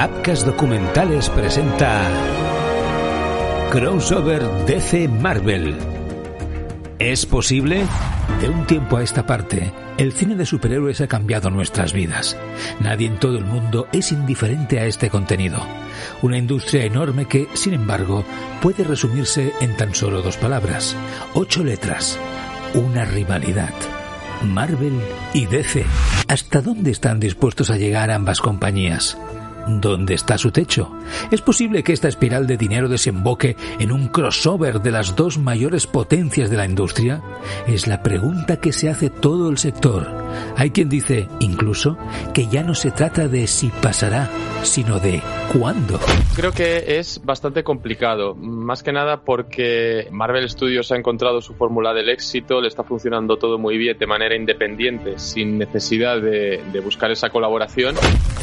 Apcas Documentales presenta Crossover DC Marvel. ¿Es posible? De un tiempo a esta parte, el cine de superhéroes ha cambiado nuestras vidas. Nadie en todo el mundo es indiferente a este contenido. Una industria enorme que, sin embargo, puede resumirse en tan solo dos palabras. Ocho letras. Una rivalidad. Marvel y DC. ¿Hasta dónde están dispuestos a llegar ambas compañías? ¿Dónde está su techo? ¿Es posible que esta espiral de dinero desemboque en un crossover de las dos mayores potencias de la industria? Es la pregunta que se hace todo el sector. Hay quien dice, incluso, que ya no se trata de si pasará, sino de cuándo. Creo que es bastante complicado, más que nada porque Marvel Studios ha encontrado su fórmula del éxito, le está funcionando todo muy bien de manera independiente, sin necesidad de, de buscar esa colaboración.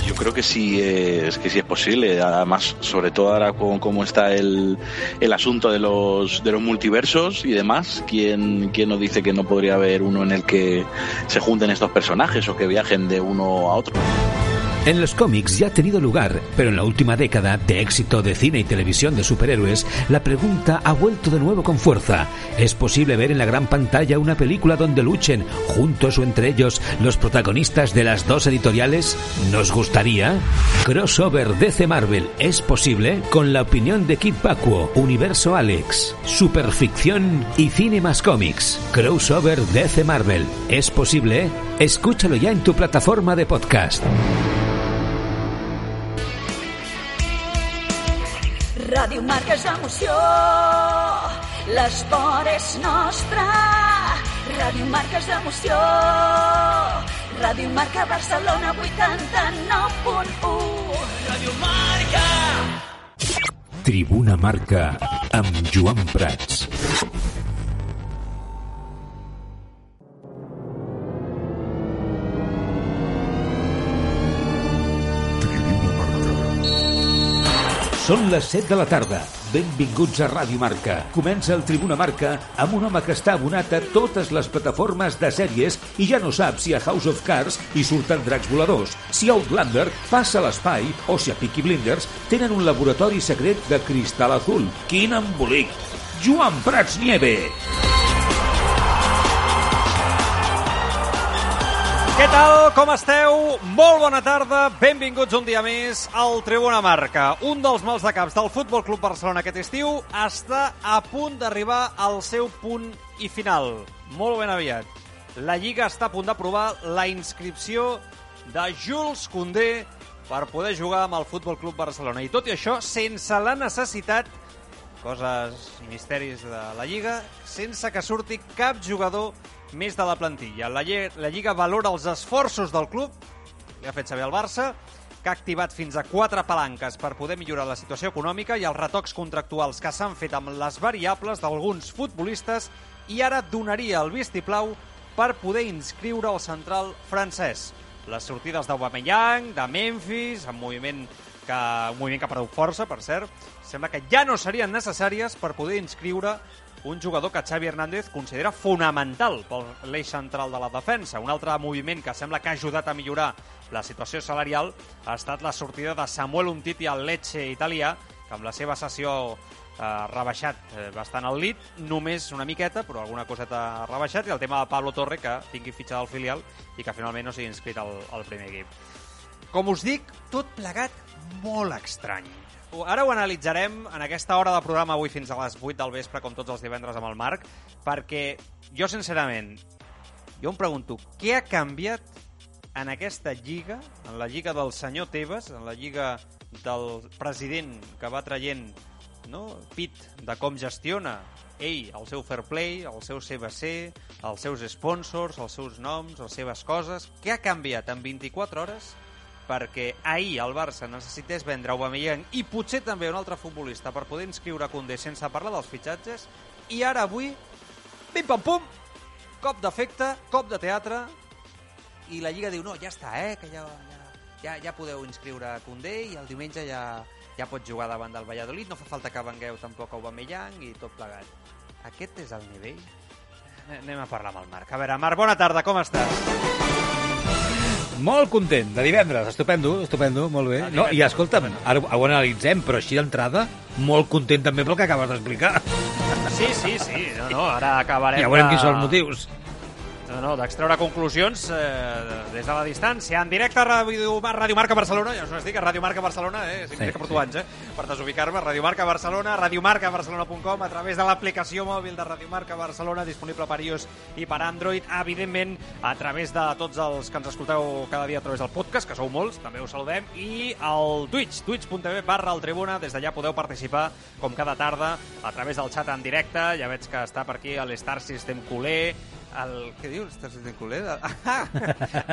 Yo creo que sí. Eh es que sí es posible. Además, sobre todo ahora con cómo está el, el asunto de los, de los multiversos y demás, ¿quién, ¿quién nos dice que no podría haber uno en el que se junten estos personajes o que viajen de uno a otro? En los cómics ya ha tenido lugar, pero en la última década de éxito de cine y televisión de superhéroes, la pregunta ha vuelto de nuevo con fuerza. ¿Es posible ver en la gran pantalla una película donde luchen, juntos o entre ellos, los protagonistas de las dos editoriales? ¿Nos gustaría? Crossover DC Marvel es posible con la opinión de Kid Pacuo, Universo Alex, Superficción y Cine más Comics. Crossover DC Marvel es posible. Escúchalo ya en tu plataforma de podcast. Ràdio Marca és emoció, l'esport és nostre. Ràdio Marca és emoció, Ràdio Marca Barcelona 89.1. Ràdio Marca! Tribuna Marca amb Joan Prats. Són les 7 de la tarda. Benvinguts a Ràdio Marca. Comença el Tribuna Marca amb un home que està abonat a totes les plataformes de sèries i ja no sap si a House of Cards hi surten dracs voladors, si Outlander passa l'espai o si a Peaky Blinders tenen un laboratori secret de cristal azul. Quin embolic! Joan Prats Nieve! Tal? Com esteu? Molt bona tarda. Benvinguts un dia més al Tribuna Marca. Un dels mals de caps del Futbol Club Barcelona aquest estiu està a punt d'arribar al seu punt i final. Molt ben aviat. La Lliga està a punt d'aprovar la inscripció de Jules Condé per poder jugar amb el Futbol Club Barcelona. I tot i això, sense la necessitat coses i misteris de la Lliga, sense que surti cap jugador més de la plantilla. La, la Lliga valora els esforços del club, li ha fet saber el Barça, que ha activat fins a quatre palanques per poder millorar la situació econòmica i els retocs contractuals que s'han fet amb les variables d'alguns futbolistes i ara donaria el vistiplau per poder inscriure el central francès. Les sortides d'Aubameyang, de Memphis, amb moviment que, un moviment que ha perdut força, per cert, sembla que ja no serien necessàries per poder inscriure un jugador que Xavi Hernández considera fonamental per l'eix central de la defensa. Un altre moviment que sembla que ha ajudat a millorar la situació salarial ha estat la sortida de Samuel Umtiti al Lecce italià, que amb la seva sessió ha rebaixat eh, bastant el lit, només una miqueta, però alguna coseta ha rebaixat, i el tema de Pablo Torre, que tingui fitxa del filial i que finalment no sigui inscrit al, al primer equip. Com us dic, tot plegat molt estrany. Ara ho analitzarem en aquesta hora de programa avui fins a les 8 del vespre, com tots els divendres amb el Marc, perquè jo, sincerament, jo em pregunto, què ha canviat en aquesta lliga, en la lliga del senyor Tebas, en la lliga del president que va traient no, pit de com gestiona ell el seu fair play, el seu CBC, els seus sponsors, els seus noms, les seves coses. Què ha canviat en 24 hores perquè ahir el Barça necessités vendre Aubameyang i potser també un altre futbolista per poder inscriure Condé sense parlar dels fitxatges i ara avui, pim-pam-pum, cop d'efecte, cop de teatre i la Lliga diu, no, ja està, eh, que ja, ja, ja, ja podeu inscriure Condé i el diumenge ja, ja pot jugar davant del Valladolid, no fa falta que vengueu tampoc Aubameyang i tot plegat. Aquest és el nivell? Anem a parlar amb el Marc. A veure, Marc, bona tarda, com estàs? Molt content, de divendres, estupendo, estupendo, molt bé. No, I escolta'm, ara ho analitzem, però així d'entrada, molt content també pel que acabes d'explicar. Sí, sí, sí. No, no, ara acabarem Ja veurem de... quins són els motius. No, no, d'extreure conclusions eh, des de la distància. En directe a Ràdio, Ràdio Marca Barcelona, ja us ho estic, a Ràdio Marca Barcelona, eh? Si Sí, sí, que porto sí. anys, eh? Per desubicar-me, Ràdio Marca Barcelona, radiomarcabarcelona.com, a través de l'aplicació mòbil de Ràdio Marca Barcelona, disponible per iOS i per Android, evidentment, a través de tots els que ens escolteu cada dia a través del podcast, que sou molts, també us saludem, i al Twitch, twitch.tv barra el Tribuna, des d'allà podeu participar, com cada tarda, a través del xat en directe, ja veig que està per aquí l'Star System Culer, el... Què dius, Star System Culer? Ah,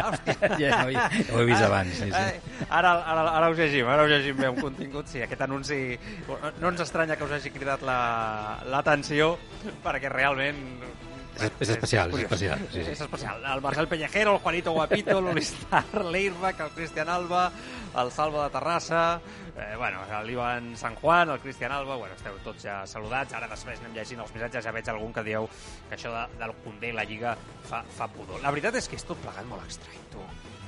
hòstia. Ja he- ja ho he vist abans, sí, sí. Ara, ara, ara us llegim, ara us llegim bé un contingut. Sí, aquest anunci no ens estranya que us hagi cridat la- l'atenció, perquè realment... És- és especial, és curiós. especial, sí, sí. És especial. El Marcel Pellejero, el Juanito Guapito, l'Ulistar, l'Eirbach, el Cristian Alba, el Salva de Terrassa, eh, bueno, l'Ivan San Juan, el Cristian Alba, bueno, esteu tots ja saludats. Ara després anem llegint els missatges, ja veig algun que dieu que això de, del Condé i la Lliga fa, fa pudor. La veritat és que és tot plegat molt estrany, tu.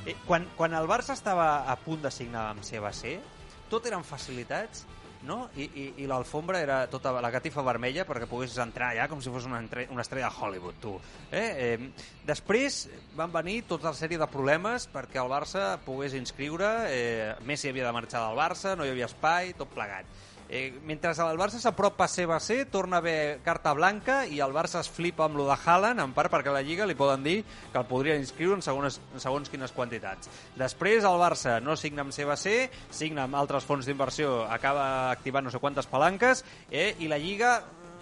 Eh, quan, quan el Barça estava a punt de signar amb CBC, tot eren facilitats no? I, i, i l'alfombra era tota la catifa vermella perquè poguessis entrar allà com si fos una, entre, una estrella de Hollywood, tu. Eh? Eh, després van venir tota la sèrie de problemes perquè el Barça pogués inscriure, eh, Messi havia de marxar del Barça, no hi havia espai, tot plegat. Eh, mentre el Barça s'apropa a CBC, torna a haver carta blanca i el Barça es flipa amb lo de Haaland, en part perquè a la Lliga li poden dir que el podrien inscriure en segons, en segons quines quantitats. Després el Barça no signa amb CBC, signa amb altres fons d'inversió, acaba activant no sé quantes palanques, eh, i la Lliga,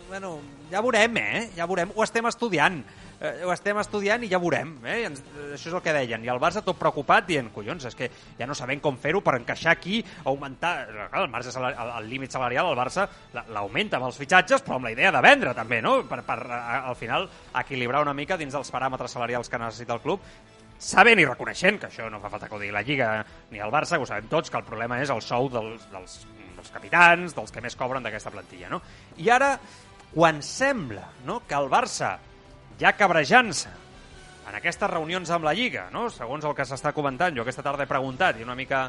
bueno, ja veurem, eh? Ja veurem, ho estem estudiant. Eh, ho estem estudiant i ja veurem, eh? Ens, això és el que deien. I el Barça tot preocupat dient, collons, és que ja no sabem com fer-ho per encaixar aquí, augmentar... El, marge salari, el, límit salarial el Barça la- l'augmenta amb els fitxatges, però amb la idea de vendre també, no? Per, per al final equilibrar una mica dins dels paràmetres salarials que necessita el club sabent i reconeixent que això no fa falta que ho digui la Lliga ni el Barça, ho sabem tots, que el problema és el sou dels, dels, dels capitans, dels que més cobren d'aquesta plantilla, no? I ara, quan sembla no, que el Barça, ja cabrejant-se en aquestes reunions amb la Lliga, no? segons el que s'està comentant, jo aquesta tarda he preguntat i una mica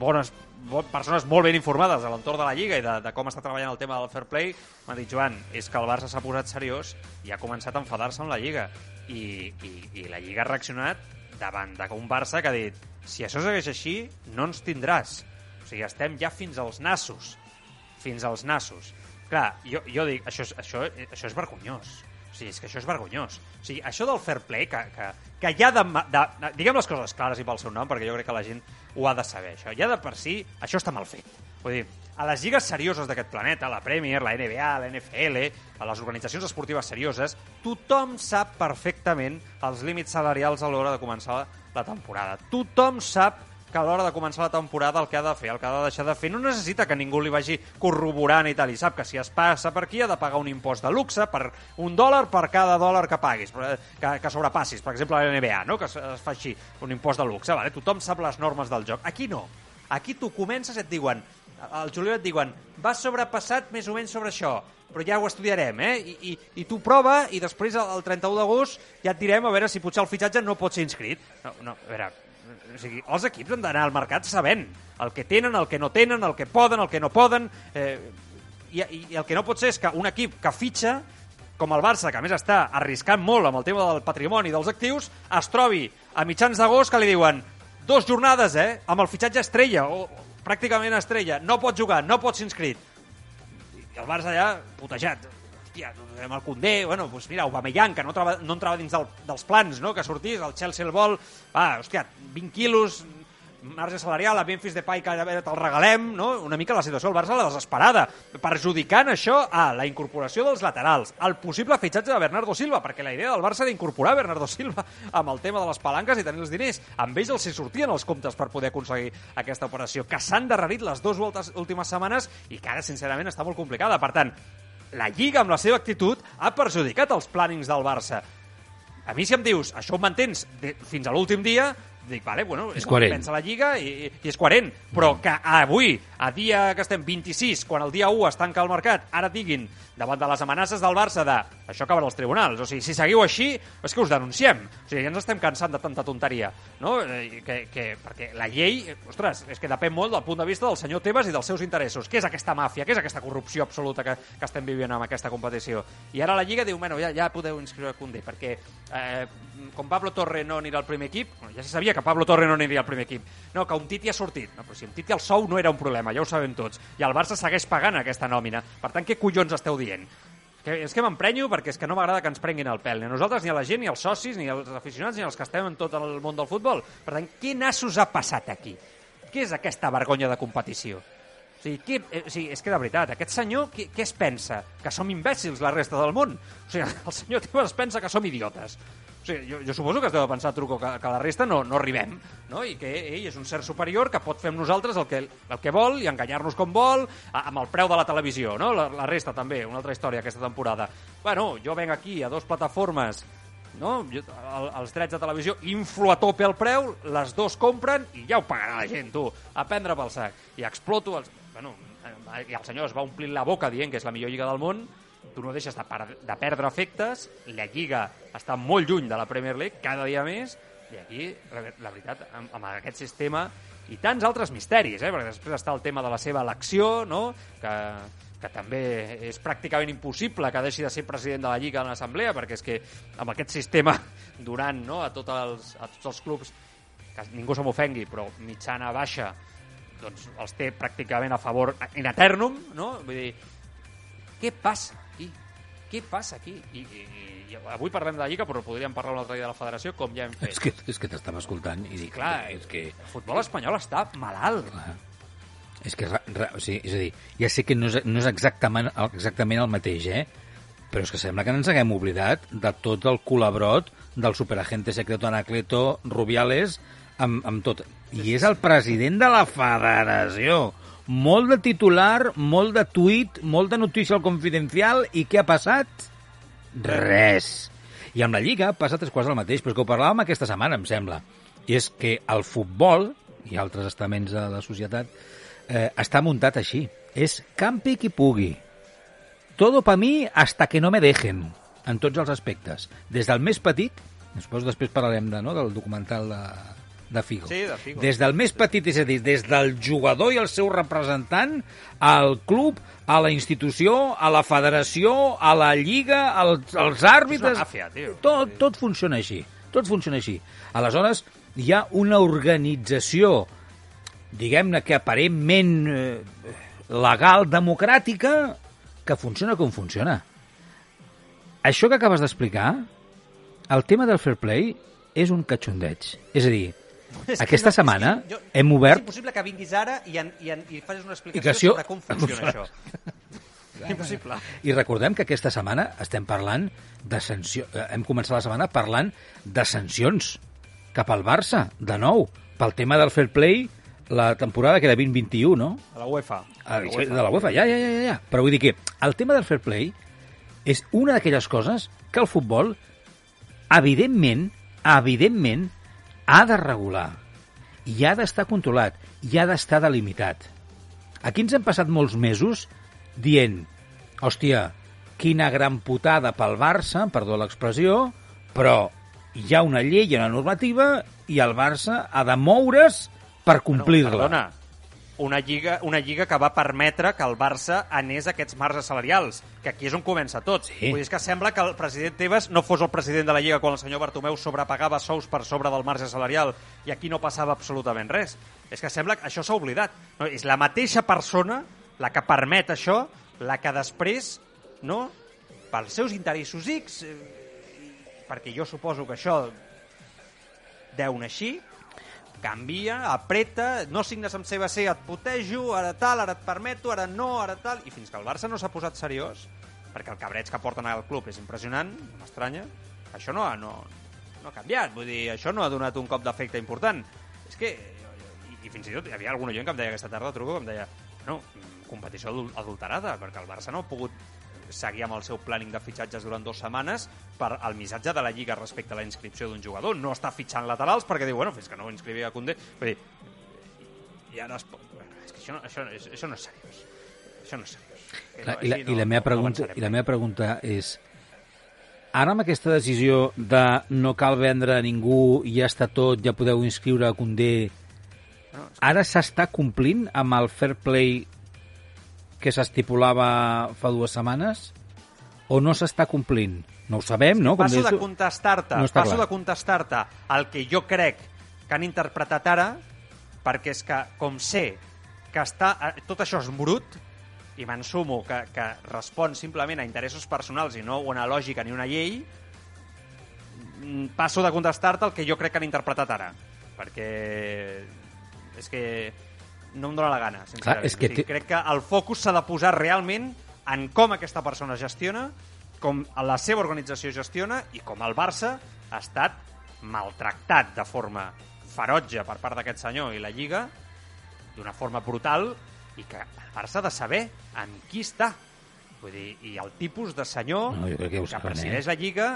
bones bo, persones molt ben informades a l'entorn de la Lliga i de, de com està treballant el tema del fair play m'han dit, Joan, és que el Barça s'ha posat seriós i ha començat a enfadar-se amb la Lliga. I, i, i la Lliga ha reaccionat davant d'un Barça que ha dit si això segueix així, no ens tindràs. O sigui, estem ja fins als nassos. Fins als nassos. Clar, jo, jo dic, això, això, això és vergonyós sigui, és que això és vergonyós. O sigui, això del fair play, que, que, que ja de, de, de... Diguem les coses clares i pel seu nom, perquè jo crec que la gent ho ha de saber, això. Ja de per si, això està mal fet. Vull dir, a les lligues serioses d'aquest planeta, la Premier, la NBA, la NFL, a les organitzacions esportives serioses, tothom sap perfectament els límits salarials a l'hora de començar la temporada. Tothom sap que a l'hora de començar la temporada el que ha de fer, el que ha de deixar de fer, no necessita que ningú li vagi corroborant i tal, i sap que si es passa per aquí ha de pagar un impost de luxe per un dòlar per cada dòlar que paguis, eh, que, que sobrepassis, per exemple a la NBA, no? que es, es un impost de luxe, vale? tothom sap les normes del joc. Aquí no. Aquí tu comences i et diuen, al juliol et diuen, vas sobrepassat més o menys sobre això, però ja ho estudiarem, eh? I, i, i tu prova i després el, el 31 d'agost ja et direm a veure si potser el fitxatge no pot ser inscrit. No, no, a veure, o sigui, els equips han d'anar al mercat sabent el que tenen, el que no tenen, el que poden, el que no poden, eh, i, i, el que no pot ser és que un equip que fitxa, com el Barça, que a més està arriscant molt amb el tema del patrimoni dels actius, es trobi a mitjans d'agost que li diuen dos jornades, eh, amb el fitxatge estrella, o o pràcticament estrella, no pot jugar, no pot ser inscrit. I el Barça allà, putejat. Hòstia, amb el Condé, bueno, doncs mira, Aubameyang, que no, trava, no entrava dins del, dels plans, no?, que sortís, el Chelsea el vol, va, hòstia, 20 quilos, marge salarial, a Memphis Depay que te'l regalem, no? Una mica la situació del Barça la desesperada, perjudicant això a la incorporació dels laterals, al possible fitxatge de Bernardo Silva, perquè la idea del Barça era incorporar Bernardo Silva amb el tema de les palanques i tenir els diners. Amb ells els hi sortien els comptes per poder aconseguir aquesta operació, que s'han darrerit les dues voltes, últimes setmanes i que ara, sincerament, està molt complicada. Per tant, la Lliga, amb la seva actitud, ha perjudicat els plànings del Barça. A mi si em dius, això ho mantens de, fins a l'últim dia, dic, vale, bueno, És és coherent. pensa la Lliga i, i és coherent, però que avui, a dia que estem 26, quan el dia 1 es tanca el mercat, ara diguin, davant de les amenaces del Barça de això acabarà als tribunals, o sigui, si seguiu així és que us denunciem, o sigui, ja ens estem cansant de tanta tonteria, no? Eh, Que, que, perquè la llei, ostres, és que depèn molt del punt de vista del senyor Tebas i dels seus interessos. Què és aquesta màfia? Què és aquesta corrupció absoluta que, que estem vivint amb aquesta competició? I ara la Lliga diu, bueno, ja, ja podeu inscriure Condé, perquè eh, com Pablo Torre no anirà al primer equip, bueno, ja se sabia que Pablo Torre no aniria al primer equip, no, que un Titi ha sortit. No, però si un Titi el sou no era un problema, ja ho sabem tots. I el Barça segueix pagant aquesta nòmina. Per tant, què collons esteu dient? Que, és que m'emprenyo perquè és que no m'agrada que ens prenguin el pèl, ni a nosaltres, ni a la gent, ni als socis, ni als aficionats, ni als que estem en tot el món del futbol. Per tant, què nassos ha passat aquí? Què és aquesta vergonya de competició? O sigui, què, eh, o sigui, és que de veritat, aquest senyor què, què es pensa? Que som imbècils la resta del món? O sigui, el senyor Tebas es pensa que som idiotes. O sigui, jo, jo suposo que es deu pensar, Truco, que, que la resta no, no arribem, no? i que ell és un ser superior que pot fer amb nosaltres el que, el que vol i enganyar-nos com vol, a, amb el preu de la televisió, no? La, la resta també, una altra història aquesta temporada. Bueno, jo venc aquí a dos plataformes no? Jo, el, els drets de televisió inflo a tope el preu, les dos compren i ja ho pagarà la gent, tu, a prendre pel sac. I exploto els... Bueno, eh, i el senyor es va omplint la boca dient que és la millor lliga del món, tu no deixes de, per, de perdre efectes, la Lliga està molt lluny de la Premier League, cada dia més, i aquí, la, veritat, amb, amb aquest sistema i tants altres misteris, eh? perquè després està el tema de la seva elecció, no? que, que també és pràcticament impossible que deixi de ser president de la Lliga en l'Assemblea, perquè és que amb aquest sistema donant no, a, tots els, a tots els clubs, que ningú se m'ofengui, però mitjana, baixa, doncs els té pràcticament a favor in eternum, no? Vull dir, què passa? Què passa aquí? I, i, i avui parlem de la Lliga, però podríem parlar un altre dia de la Federació, com ja hem fet. És que, és que t'estava escoltant i dic, Clar, és que... el futbol espanyol està malalt. És que, o sigui, és a dir, ja sé que no és, no és exactament, exactament el mateix, eh? Però és que sembla que no ens haguem oblidat de tot el colabrot del superagente secreto Anacleto Rubiales amb, amb tot. I és el president de la federació. Molt de titular, molt de tuit, molt de notícia al confidencial, i què ha passat? Res. I amb la Lliga ha passat tres quarts del mateix, però és que ho parlàvem aquesta setmana, em sembla. I és que el futbol, i altres estaments de la societat, eh, està muntat així. És campi qui pugui. Todo pa mi hasta que no me dejen, en tots els aspectes. Des del més petit, després després parlarem de, no, del documental de, de Figo. Sí, de Figo. Des del més petit, és a dir, des del jugador i el seu representant, al club, a la institució, a la federació, a la lliga, als, als àrbitres... És una màfia, tio. Tot, tot funciona així. Tot funciona així. Aleshores, hi ha una organització, diguem-ne que aparentment eh, legal, democràtica, que funciona com funciona. Això que acabes d'explicar, el tema del fair play és un catxondeig. És a dir, aquesta setmana jo- hem obert... És impossible que vinguis ara i, en, i, en, i facis una explicació Explicació- sobre com funciona això. Impossible. I recordem que aquesta setmana estem parlant de sanció... eh, Hem començat la setmana parlant de sancions cap al Barça, de nou, pel tema del fair play la temporada que era 2021, no? A la UEFA. Ah, de la UEFA, ja, ja, ja, ja, ja. Però vull dir que el tema del fair play és una d'aquelles coses que el futbol, evidentment, evidentment, ha de regular. I ha d'estar controlat. I ha d'estar delimitat. Aquí ens hem passat molts mesos dient, hòstia, quina gran putada pel Barça, perdó l'expressió, però hi ha una llei, ha una normativa, i el Barça ha de moure's per complir-la. Perdona, una lliga, una lliga que va permetre que el Barça anés a aquests marges salarials, que aquí és on comença tot. Sí. Vull dir, és que sembla que el president Tebas no fos el president de la lliga quan el senyor Bartomeu sobrepagava sous per sobre del marge salarial i aquí no passava absolutament res. És que sembla que això s'ha oblidat. No, és la mateixa persona la que permet això, la que després, no, pels seus interessos X, eh, perquè jo suposo que això deu anar així, canvia, apreta, no signes amb CBC, et putejo, ara tal, ara et permeto, ara no, ara tal... I fins que el Barça no s'ha posat seriós, perquè el cabreig que porten al club és impressionant, no m'estranya, això no, ha- no, no ha canviat, vull dir, això no ha donat un cop d'efecte important. És que, i, i fins i tot hi havia algun oient que em deia aquesta tarda, truco, que em deia, no, competició adul- adulterada, perquè el Barça no ha pogut seguir amb el seu planning de fitxatges durant dues setmanes per al missatge de la Lliga respecte a la inscripció d'un jugador. No està fitxant laterals perquè diu, bueno, fins que no ho inscrivi a Condé... Vull dir, i ara es pot... Bueno, és que això no, això, això, no és seriós. Això no és seriós. Clar, no, i, la, així i, la meva pregunta, avançarem. I la meva pregunta és ara amb aquesta decisió de no cal vendre a ningú, ja està tot, ja podeu inscriure a Condé, No, ara s'està complint amb el fair play que s'estipulava fa dues setmanes? O no s'està complint? No ho sabem, no? Com passo deies de contestar-te, No passo clar. de contestar-te el que jo crec que han interpretat ara, perquè és que, com sé que està, eh, tot això és brut, i m'ensumo que, que respon simplement a interessos personals i no una lògica ni una llei, mm, passo de contestar-te el que jo crec que han interpretat ara. Perquè és que no em dóna la gana, sincerament. és que o sigui, crec que el focus s'ha de posar realment en com aquesta persona gestiona, com la seva organització gestiona i com el Barça ha estat maltractat de forma ferotge per part d'aquest senyor i la Lliga d'una forma brutal i que el Barça ha de saber amb qui està. Vull dir, i el tipus de senyor No, que que saben, presideix eh? la Lliga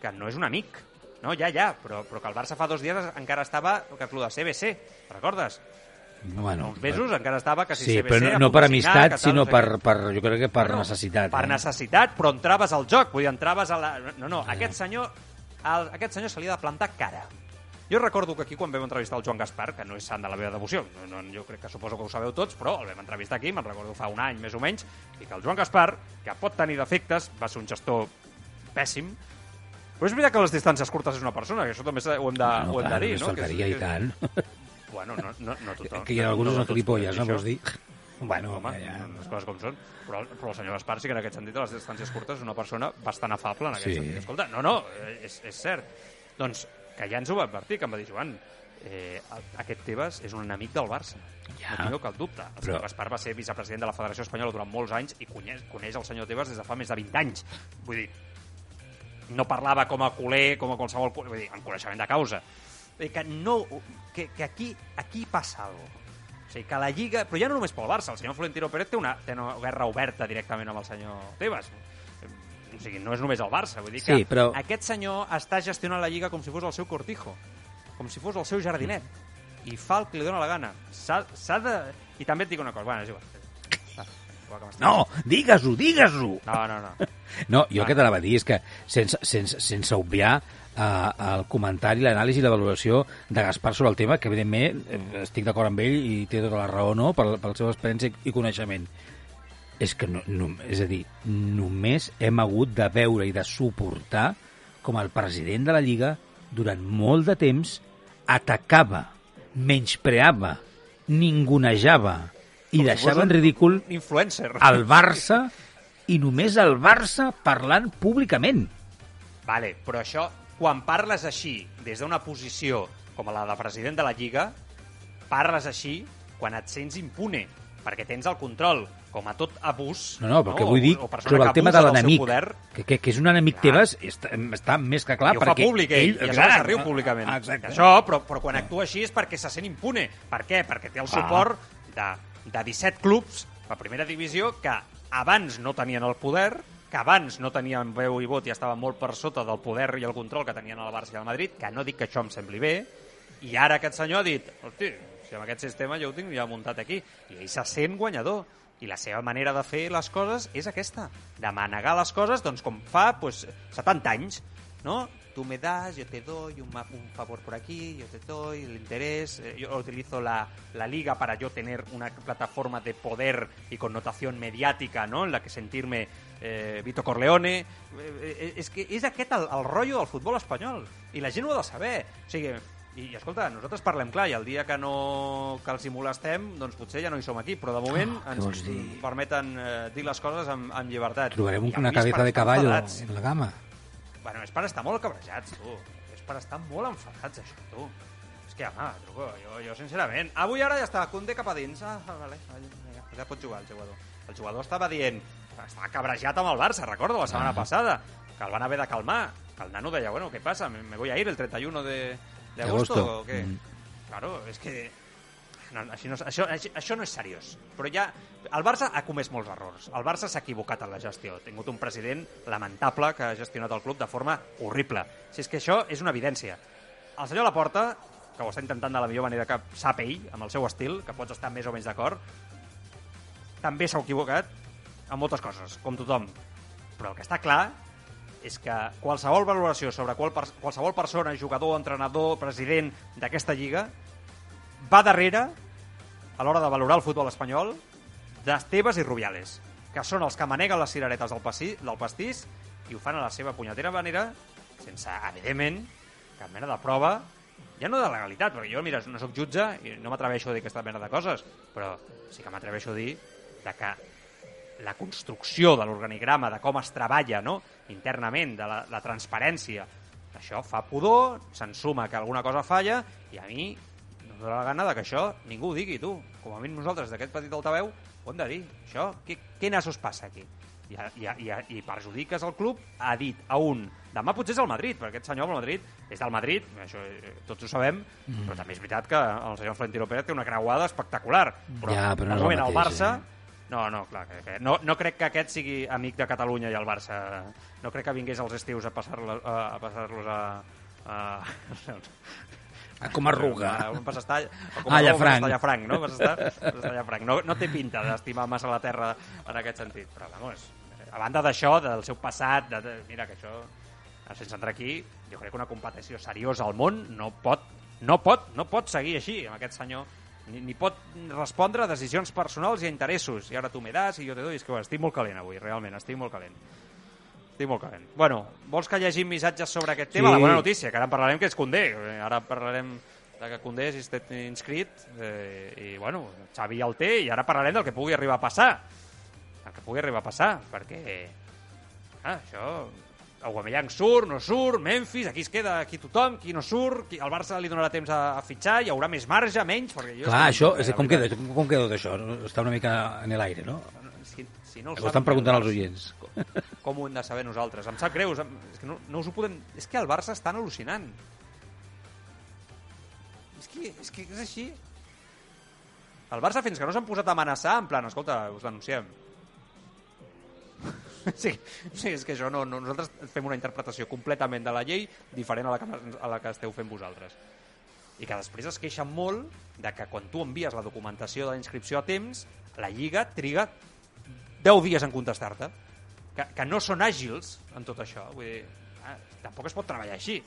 que no és un amic. No, ja, ja, però, però que el Barça fa dos dies encara estava que el club de CBC, recordes? Bueno, uns mesos encara estava que si Sí, CBC però no, no per amistat, que sinó no per, per, jo crec que per Bueno, necessitat. Per eh? necessitat, però entraves al joc, vull dir, entraves a la... No, no, aquest senyor, al, aquest senyor se li ha de plantar cara. Jo recordo que aquí, quan vam entrevistar el Joan Gaspar, que no és sant de la meva devoció, no, no, jo crec que suposo que ho sabeu tots, però el vam entrevistar aquí, me'n recordo fa un any més o menys, i que el Joan Gaspar, que pot tenir defectes, va ser un gestor pèssim, però és veritat que les distàncies curtes és una persona, que això també ho hem de, no, ho hem clar, de dir, no? Que és- que i és- tant. Bueno, no, no, no tothom. que hi ha alguns no, gilipolles, no vols dir? Bueno, Home, ja... les coses com són. Però, però el senyor Gaspar sí que en aquest sentit, a les distàncies curtes, és una persona bastant afable en aquest Sí. sentit. Escolta, no, no, és, és cert. Doncs que ja ens ho va advertir, que em va dir, Joan, eh, aquest Tebas és un enemic del Barça. Ja. No tingueu cap dubte. El Però- senyor Gaspar va ser vicepresident de la Federació Espanyola durant molts anys i coneix, coneix el senyor Tebas des de fa més de 20 anys. Vull dir, no parlava com a culer, com a qualsevol... culer, Vull dir, amb coneixement de causa. Que no... Que, que aquí, aquí passa alguna cosa. O sigui, que la Lliga... Però ja no només pel Barça, el senyor Florentino Pérez té una, té una guerra oberta directament amb el senyor Tebas. O sigui, no és només el Barça. Vull dir que Sí, però- aquest senyor està gestionant la Lliga com si fos el seu cortijo, com si fos el seu jardinet. I fa el que li dóna la gana. S'ha de... I també et dic una cosa. Bueno, és igual. Va, No, digues-ho, digues-ho! No, no, no. No, jo el que t'anava a dir és que sense, sense, sense obviar uh, el comentari, l'anàlisi i la valoració de Gaspar sobre el tema, que evidentment eh, estic d'acord amb ell i té tota la raó, no?, per, per la seva experiència i coneixement. És que, no, no, és a dir, només hem hagut de veure i de suportar com el president de la Lliga durant molt de temps atacava, menyspreava, ningunejava i deixava en ridícul Influencer. el Barça i només el Barça parlant públicament. Vale, però això, quan parles així, des d'una posició com la de president de la Lliga, parles així quan et sents impune, perquè tens el control, com a tot abús... No, no, perquè o- vull dir o persona sobre el tema de l'enemic, Poder, que, que, que és un enemic Clar. teves, està, està més que clar. i ho fa perquè públic ell, i a clar, riu públicament. Exacte. Això, però, però quan actua així és perquè se sent impune. Per què? Perquè té el suport de, de 17 clubs a primera divisió que abans no tenien el poder, que abans no tenien veu i vot i estaven molt per sota del poder i el control que tenien el Barça i el Madrid, que no dic que això em sembli bé, i ara aquest senyor ha dit, hosti, si amb aquest sistema jo ho tinc ja muntat aquí, i ell se sent guanyador. I la seva manera de fer les coses és aquesta, de manegar les coses, doncs com fa pues, 70 anys, ¿no? Tú me das, yo te doy un, un favor por aquí, yo te doy el interés, eh, yo utilizo la, la liga para yo tener una plataforma de poder y connotación mediática, ¿no? En la que sentirme eh, Vito Corleone. Eh, eh, és que és aquest el, el rotllo del futbol espanyol, i la gent ho ha de saber. O sigui, i, i escolta, nosaltres parlem clar, i el dia que no que els hi molestem, doncs potser ja no hi som aquí, però de moment Oh, ens dir? permeten eh, dir les coses amb, amb llibertat. Trobarem una cabeza de caballo enfadats. en la gama. Bueno, és per estar molt cabrejats, tu. És per estar molt enfadats, això, tu. És que, home, truco, jo, jo sincerament... Avui ara ja està, Condé cap a dins. Ah, vale, vale, vinga, ja pot jugar el jugador. El jugador estava dient... Estava cabrejat amb el Barça, recordo, la setmana Ah. passada, que el van haver de calmar. Que el nano deia, bueno, ¿qué pasa? ¿Me, me voy a ir el 31 de, de agosto, agosto. o qué? Mm. Claro, es que... no, així no, això, això, no és seriós. Però ja... El Barça ha comès molts errors. El Barça s'ha equivocat en la gestió. Ha tingut un president lamentable que ha gestionat el club de forma horrible. Si és que això és una evidència. El senyor Laporta, que ho està intentant de la millor manera que sap ell, amb el seu estil, que pots estar més o menys d'acord, també s'ha equivocat en moltes coses, com tothom. Però el que està clar és que qualsevol valoració sobre qual, qualsevol persona, jugador, entrenador, president d'aquesta lliga va darrere, a l'hora de valorar el futbol espanyol, d'Esteves i Rubiales, que són els que maneguen les cireretes del, passi, del pastís i ho fan a la seva punyetera manera, sense, evidentment, cap mena de prova, ja no de legalitat, perquè jo, mira, no sóc jutge i no m'atreveixo a dir aquesta mena de coses, però sí que m'atreveixo a dir de que la construcció de l'organigrama, de com es treballa no? internament, de la, la transparència, això fa pudor, se'n suma que alguna cosa falla, i a mi dóna la gana de que això ningú ho digui, tu. Com a mínim nosaltres d'aquest petit altaveu ho hem de dir. Això, què, què nassos passa aquí? I, i, i, i perjudiques el club, ha dit a un demà potser és el Madrid, perquè aquest senyor el Madrid és del Madrid, això eh, tots ho sabem, mm. però també és veritat que el senyor Florentino Pérez té una creuada espectacular. Però, ja, però no moment, el el Barça... Eh? No, no, clar, que, que no, no crec que aquest sigui amic de Catalunya i el Barça. No crec que vingués als estius a passar-los a, a, passar a, a, Ah, com a arruga. A, a, a, com a Llafranc. A Llafranc, no? Vas estar, vas estar a Llafranc. No, no té pinta d'estimar massa la terra en aquest sentit, però vamos, a banda d'això, del seu passat, de, de, mira que això, sense entrar aquí, jo crec que una competició seriosa al món no pot, no pot, no pot seguir així amb aquest senyor ni, ni pot respondre a decisions personals i a interessos. I ara tu me das i jo te doy. És que bueno, estic molt calent avui, realment, estic molt calent. Estic molt calent. Bueno, vols que llegim missatges sobre aquest tema? Sí. La bona notícia, que ara en parlarem, que és Condé. Eh, Ara parlarem de que Condé és inscrit eh, i, bueno, Xavi el té i ara parlarem del que pugui arribar a passar. El que pugui arribar a passar, perquè ah, això Aubameyang surt, no surt, Memphis, aquí es queda aquí tothom, qui no surt, qui, el Barça li donarà temps a, a fitxar, hi haurà més marge, menys, perquè jo... Clar, que- això, és, com, queda, com queda tot això? Està una mica en l'aire, no? Si, no ho estan preguntant als oients. Com ho hem de saber nosaltres? Em sap greu, és que no, no us ho podem... És que el Barça està al·lucinant. És que, és que és així. El Barça, fins que no s'han posat a amenaçar, en plan, escolta, us denunciem. Sí, sí, és que això no, no, nosaltres fem una interpretació completament de la llei diferent a la, que, a la que esteu fent vosaltres. I que després es queixen molt de que quan tu envies la documentació de la inscripció a temps, la Lliga triga 10 dies en contestar-te. Que, que no són àgils en tot això. Vull dir, ah, tampoc es pot treballar així.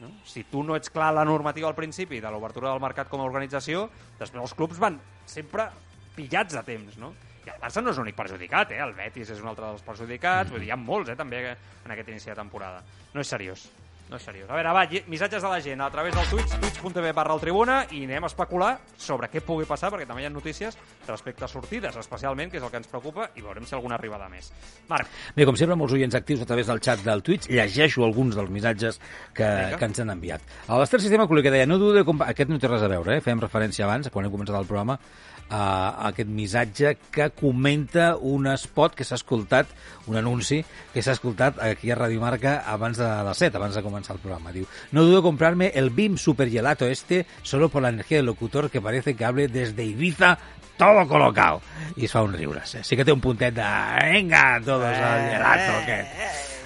No? Si tu no ets clar la normativa al principi de l'obertura del mercat com a organització, després els clubs van sempre pillats a temps, no? I el Barça no és l'únic perjudicat, eh? El Betis és un altre dels perjudicats, vull dir, hi ha molts, eh, també, en aquest inici de temporada. No és seriós. No és seriós. A veure, va, missatges de la gent a través del Twitch, twitch.tv barra el Tribuna, i anem a especular sobre què pugui passar, perquè també hi ha notícies respecte a sortides, especialment, que és el que ens preocupa, i veurem si alguna arriba de més. Marc, Bé, com sempre, molts oients actius a través del xat del Twitch. Llegeixo alguns dels missatges que, Vinga. que ens han enviat. A l'Ester Sistema Col·le que deia, no dude... compa-" Aquest no té res a veure, eh? Fem referència abans, quan hem començat el programa, a, aquest missatge que comenta un spot que s'ha escoltat, un anunci que s'ha escoltat aquí a Radio Marca abans de les 7, abans de començar el programa. Diu, no dudo comprarme el BIM supergelato este solo por la energía del locutor que parece que hable desde Ibiza todo colocado. I es fa un riures. Eh? Sí que té un puntet de... Venga, todos al gelato. Que...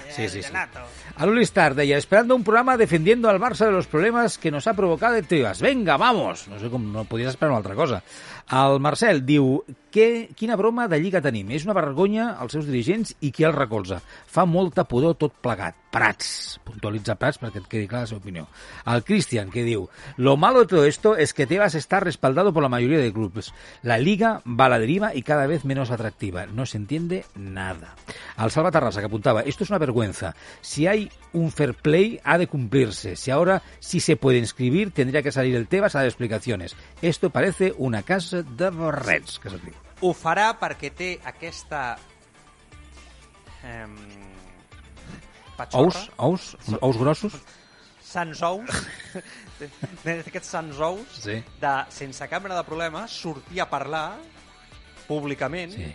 Sí, sí, sí. A Luli Star deia, esperando un programa defendiendo al Barça de los problemas que nos ha provocado el Tebas. Venga, vamos! No sé com no podies esperar una altra cosa. El Marcel diu, que, quina broma de lliga tenim. És una vergonya als seus dirigents i qui el recolza. Fa molta pudor tot plegat. Prats. Puntualitza Prats perquè et quedi clara la seva opinió. El Cristian, que diu, lo malo de todo esto es que Tebas está respaldado por la mayoría de clubes. La liga va a la deriva y cada vez menos atractiva. No se entiende nada. Al Salva Tarrasa, que apuntaba, esto es una vergüenza. Si hay un fair play, ha de cumplirse. Si ahora sí se puede inscribir, tendría que salir el Tebas a dar explicaciones. Esto parece una casa de borrets, que se diu. ho farà perquè té aquesta... Eh, patxorra, Ous, ous, ous grossos? sants ous, aquests sants ous Sí. de, sense cap mena de problema, sortir a parlar públicament Sí.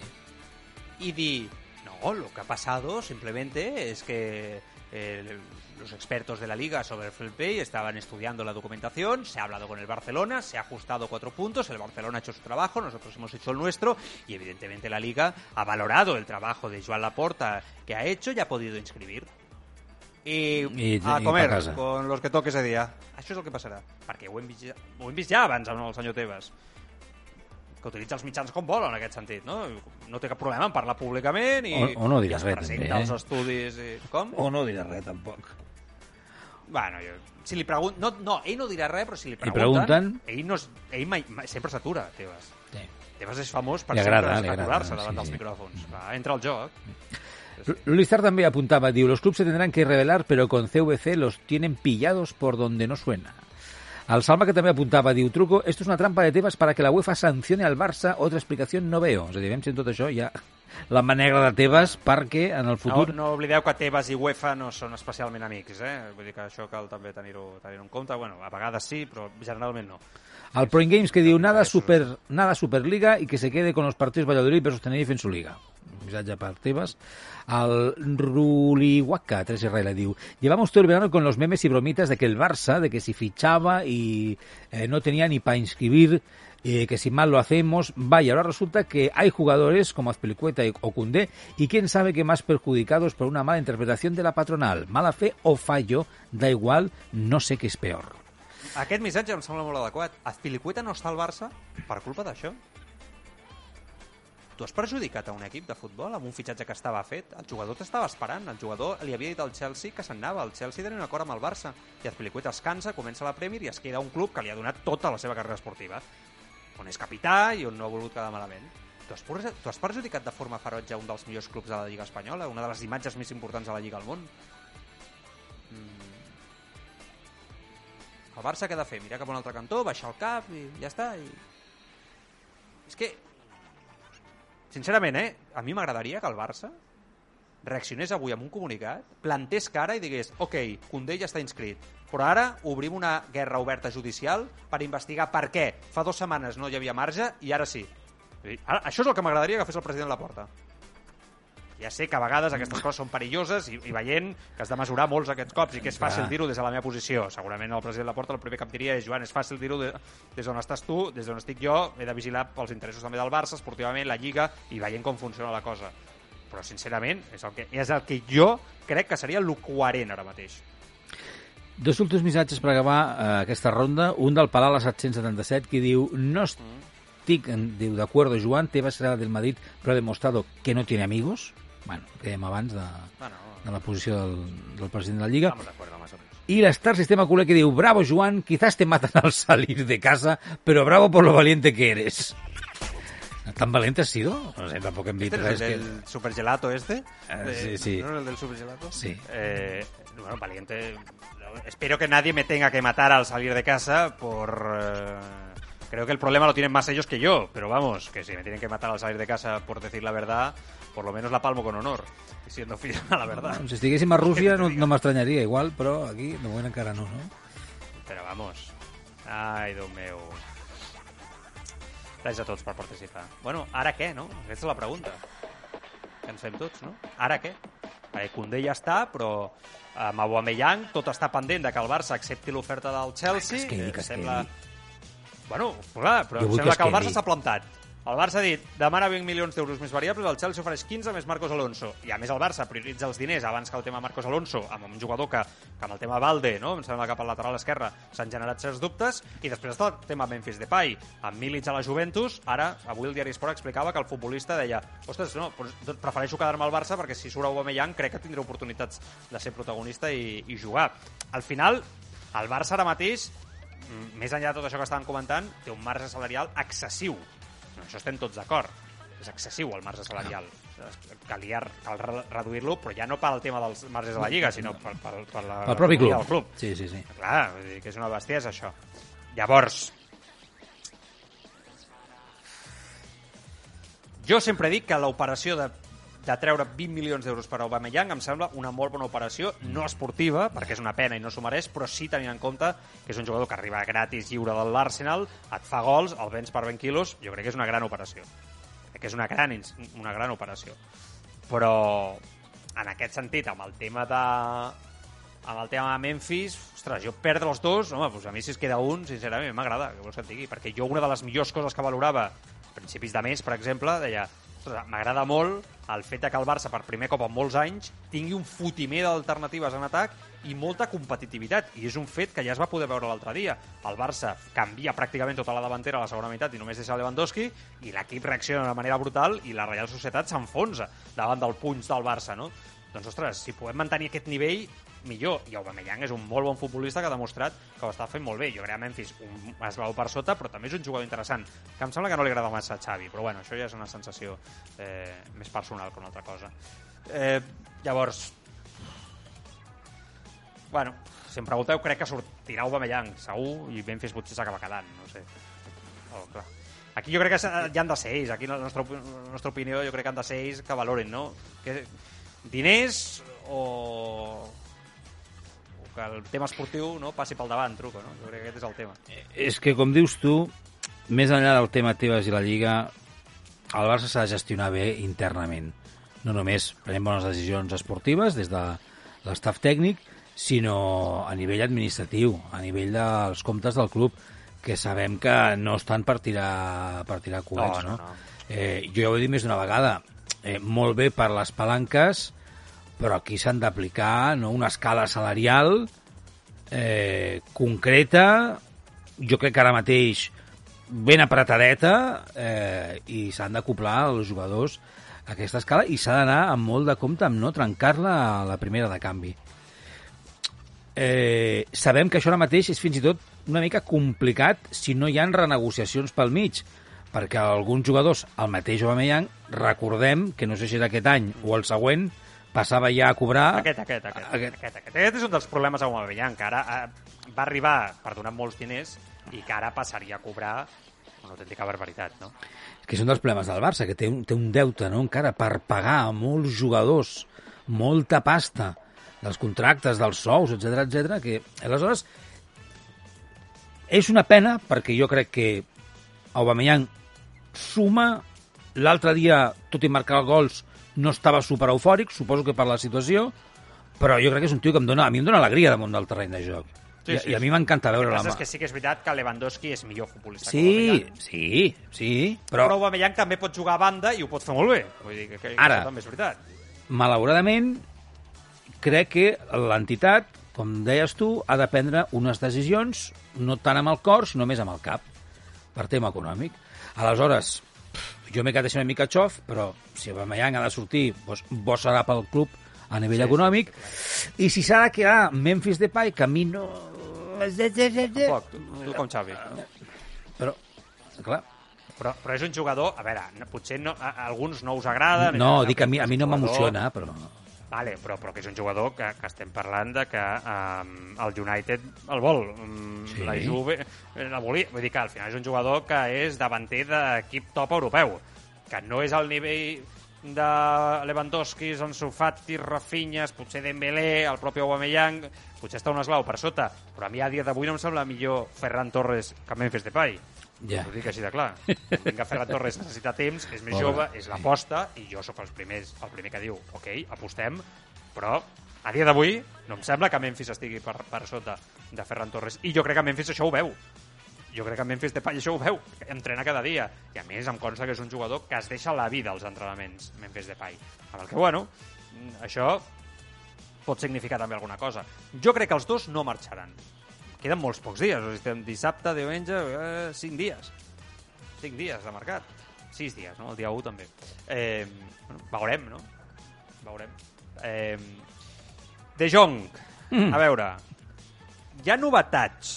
y di, no, lo que ha pasado simplemente es que eh, los expertos de la liga sobre el Fair Play estaban estudiando la documentación, se ha hablado con el Barcelona, se ha ajustado cuatro puntos, el Barcelona ha hecho su trabajo, nosotros hemos hecho el nuestro y evidentemente la liga ha valorado el trabajo de Joan Laporta que ha hecho y ha podido inscribir. I, I- a comer con los que toque ese dia. Això és el que passarà. Perquè ho hem vist ja, ho hem vist ja abans amb el senyor Tebas que utilitza els mitjans com vol en aquest sentit, no? No té cap problema en parlar públicament i, O- o no diràs es res, també, eh? als estudis i... Com? O no dirà res, tampoc. Bueno, jo, si li pregunten... No, no, ell no dirà res, però si li Li pregunten... pregunten? Ell, no, ell mai, mai, sempre s'atura, Tebas. Sí. Tebas és famós per agrada, sempre li agrada, aturar-se davant sí, dels sí. micròfons. Va, entra al joc. Luistar también apuntaba, digo, los clubes se tendrán que revelar, pero con CVC los tienen pillados por donde no suena. Al Salma que també apuntava, diu, truco, esto es una trampa de Tebas para que la UEFA sancione al Barça, otra explicación no veo. És a dir, si tot això ha la mà negra de Tebas perquè en el No, futur... no oblideu que Tebas i UEFA no són especialment amics, eh? Vull dir que això cal també tenir-ho tenir en compte. Bueno, a vegades sí, però generalment no. Al Point Games que diu, nada, super, nada Superliga y que se quede con los partidos Valladolid versus Tenerife en su liga. Missatge per Tebas. Al Rulihuaca, 3 Israel, diu, llevamos todo el verano con los memes y bromitas de que el Barça, de que si fichaba y eh, no tenía ni para inscribir, eh, que si mal lo hacemos, vaya, ahora resulta que hay jugadores como Azpilicueta y- o Cundé y quién sabe que más perjudicados por una mala interpretación de la patronal, mala fe o fallo, da igual, no sé qué es peor. Aquest missatge em sembla molt adequat. Azpilicueta no està al Barça per culpa d'això. Tu has perjudicat a un equip de futbol amb un fitxatge que estava fet? El jugador t'estava esperant. El jugador li havia dit al Chelsea que se'n anava. El Chelsea tenia un acord amb el Barça. I Azpilicueta es cansa, comença la Premier i es queda un club que li ha donat tota la seva carrera esportiva. On és capità i on no ha volgut quedar malament. Tu has, perjudicat de forma ferotge un dels millors clubs de la Lliga Espanyola, una de les imatges més importants de la Lliga al món. Mm. El Barça què ha de fer? Mirar cap a un altre cantó, baixar el cap i ja està. I... És que, sincerament, eh, a mi m'agradaria que el Barça reaccionés avui amb un comunicat, plantés cara i digués ok, Condé ja està inscrit, però ara obrim una guerra oberta judicial per investigar per què fa dues setmanes no hi havia marge i ara sí. Ara, això és el que m'agradaria que fes el president Laporta. Ja sé que a vegades aquestes coses són perilloses i, i veient que has de mesurar molts aquests cops i que és fàcil dir-ho des de la meva posició. Segurament el president Laporta el primer que em diria és Joan, és fàcil dir-ho de, des d'on estàs tu, des d'on estic jo, he de vigilar pels interessos també del Barça, esportivament, la Lliga i veient com funciona la cosa. Però, sincerament, és el que, és el que jo crec que seria el coherent ara mateix. Dos últims missatges per acabar eh, aquesta ronda. Un del Palau a la 777 que diu no estic diu, de acuerdo Joan, Tebas será del Madrid pero ha demostrado que no tiene amigos. Bueno, que dèiem abans de, Bueno, de la posició del, del president de la Lliga. estamos de acuerdo más o menos. Y la Star Sistema Culé que diu bravo Joan, quizás te matan al salir de casa, pero bravo por lo valiente que eres. ¿Tan valiente has sido? No sé, tampoco en ¿Este es el del supergelato este? Ah, De- sí, sí. ¿No el del supergelato? Sí. Eh, bueno, valiente. Espero que nadie me tenga que matar al salir de casa por... eh, creo que el problema lo tienen más ellos que yo, pero vamos, que si me tienen que matar al salir de casa por decir la verdad, por lo menos la palmo con honor, siendo fiel a la verdad. Si estiguéssim a Rússia no, no m'estranyaria igual, però aquí de moment encara no, no? Però vamos. Ai, Déu meu. Gràcies a tots per participar. Bueno, ara què, no? Aquesta és la pregunta. Que ens fem tots, no? Ara què? Perquè Condé ja està, però amb Aubameyang tot està pendent de que el Barça accepti l'oferta del Chelsea. que es quedi, Eh, que es sembla... Bueno, clar, però Jo sembla que que, el Barça quedi. s'ha plantat. El Barça ha dit, demana 20 milions d'euros més variables, el Chelsea ofereix 15 més Marcos Alonso. I a més el Barça prioritza els diners abans que el tema Marcos Alonso, amb un jugador que, que amb el tema Valde, no? em sembla que pel lateral esquerre s'han generat certs dubtes, i després està el tema Memphis Depay. Amb Milic a la Juventus, ara, avui el diari Sport explicava que el futbolista deia ostres, no, doncs prefereixo quedar-me al Barça perquè si surt Aubameyang crec que tindré oportunitats de ser protagonista i, i jugar. Al final, el Barça ara mateix mm, més enllà de tot això que estàvem comentant, té un marge salarial excessiu. No, això estem tots d'acord. És excessiu el marge salarial. Calia cal re- reduir-lo, però ja no pel tema dels marges de la Lliga, sinó per, per, per la Pel propi club. del club. Sí, sí, sí. Clar, vull dir que és una bestiesa, això. Llavors, jo sempre dic que l'operació de, de treure 20 milions d'euros per Aubameyang em sembla una molt bona operació, no esportiva, perquè és una pena i no s'ho mereix, però sí tenint en compte que és un jugador que arriba gratis lliure de l'Arsenal, et fa gols, el vens per 20 quilos, jo crec que és una gran operació. Crec que és una gran, una gran operació. Però, en aquest sentit, amb el tema de amb el tema de Memphis, ostres, jo perdre els dos, home, doncs a mi si es queda un, sincerament, m'agrada, que vols que et digui, perquè jo una de les millors coses que valorava, a principis de mes, per exemple, deia, ostres, m'agrada molt el fet que el Barça, per primer cop en molts anys, tingui un fotimer d'alternatives en atac i molta competitivitat, i és un fet que ja es va poder veure l'altre dia. El Barça canvia pràcticament tota la davantera a la segona meitat i només deixa Lewandowski, i l'equip reacciona de manera brutal i la Real Societat s'enfonsa davant del punys del Barça, no? Doncs, ostres, si podem mantenir aquest nivell, millor. I Aubameyang és un molt bon futbolista que ha demostrat que ho està fent molt bé. Jo crec que Memphis un esglau per sota, però també és un jugador interessant, que em sembla que no li agrada massa a Xavi, però bueno, això ja és una sensació eh, més personal que una altra cosa. Eh, llavors, bueno, si em pregunteu, crec que sortirà Aubameyang, segur, i Memphis potser s'acaba quedant, no sé. Oh, clar. Aquí jo crec que hi han de ser ells, aquí la nostra, la nostra opinió jo crec que han de ser ells que valorin, no? Que, diners o que el tema esportiu no passi pel davant, truco, no? Jo crec que aquest és el tema. És que, com dius tu, més enllà del tema Tebas i la Lliga, el Barça s'ha de gestionar bé internament. No només prenent bones decisions esportives des de l'estaf tècnic, sinó a nivell administratiu, a nivell dels comptes del club, que sabem que no estan per tirar, per tirar coets, No, no? no, no. Eh, jo ja ho he dit més d'una vegada, eh, molt bé per les palanques, però aquí s'han d'aplicar no, una escala salarial eh, concreta, jo crec que ara mateix ben apretadeta eh, i s'han d'acoplar els jugadors a aquesta escala i s'ha d'anar amb molt de compte amb no trencar-la a la primera de canvi. Eh, sabem que això ara mateix és fins i tot una mica complicat si no hi han renegociacions pel mig, perquè alguns jugadors, el mateix Aubameyang, recordem que no sé si és aquest any o el següent, passava ja a cobrar... Aquest, aquest, aquest, Aquest. aquest, aquest, aquest, és un dels problemes amb Aubameyang, que ara eh, va arribar per donar molts diners i que ara passaria a cobrar una autèntica barbaritat, no? que són dels problemes del Barça, que té un, té un deute no? encara per pagar a molts jugadors, molta pasta, dels contractes, dels sous, etc etc. que aleshores és una pena perquè jo crec que Aubameyang suma l'altre dia, tot i marcar gols, no estava super eufòric, suposo que per la situació, però jo crec que és un tio que em dona, a mi em dona alegria damunt del terreny de joc. Sí, I, sí, I a mi m'encanta veure que la mà. que sí que és veritat que Lewandowski és millor futbolista que Sí, Aubameyang. sí, sí, Però, però Aubameyang també pot jugar a banda i ho pot fer molt bé. Vull dir que, que Ara. això també és veritat. malauradament, crec que l'entitat, com deies tu, ha de prendre unes decisions no tant amb el cor, sinó més amb el cap, per tema econòmic. Aleshores, jo m'he quedat una mica xof, però si Aubameyang ha de sortir, doncs, bo serà pel club a nivell Sí, econòmic. I si s'ha de quedar Memphis Depay, que a mi no... Tampoc, tu, tu com Xavi. Però, clar, Però, però és un jugador, a veure, no- potser no, a, a alguns no us agrada... no, dic a mi, a mi no m'emociona, però... Vale, però, però que és un jugador que, que estem parlant de que um, el United el vol. Um, Sí. La Juve eh, la volia. Vull dir que al final és un jugador que és davanter d'equip top europeu, que no és al nivell de Lewandowski, Ansu Fati, Rafinha, potser Dembélé, el propi Aubameyang, potser està un esglau per sota, però a mi a dia d'avui no em sembla millor Ferran Torres que Memphis Depay. Ja. Ho dic així de clar. Entenc que Ferran Torres necessita temps, és més Pobre. jove, és l'aposta, i jo sóc els primers, el primer que diu, ok, apostem, però a dia d'avui no em sembla que Memphis estigui per, per sota de Ferran Torres. I jo crec que Memphis això ho veu. Jo crec que Memphis Depay això ho veu, entrena cada dia. I a més em consta que és un jugador que es deixa la vida als entrenaments, Memphis Depay. Amb el que, bueno, això pot significar també alguna cosa. Jo crec que els dos no marxaran. Queden molts pocs dies, o sigui, estem dissabte, diumenge, eh, cinc dies. Cinc dies de mercat. Sis dies, no? El dia 1 també. Eh, bueno, veurem, no? Veurem. Eh, de Jong, Mm. a veure, hi ha novetats.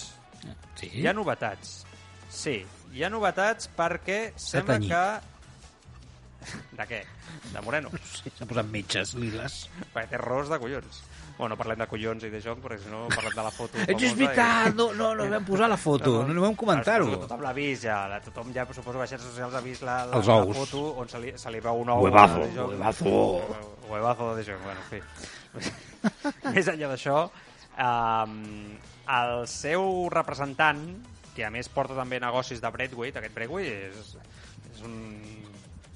Sí? Hi ha novetats. Sí, hi ha novetats perquè sembla que... De què? De Moreno. Sí, S'ha posat mitges liles. Perquè té ros de collons. Bueno, no parlem de collons i de Jong, perquè si no parlem de la foto. És famosa veritat, i- no, no, no vam posar la foto, no, no vam comentar-ho. Tothom l'ha vist ja, la- tothom ja, suposo que a les xarxes socials ha vist la, la, la foto on se li, se li veu un ou. Huevazo, de Jong. huevazo. Huevazo de Jong, bueno, en fi. Més enllà d'això, um, el seu representant, que a més porta també negocis de Braithwaite, aquest Braithwaite és, és un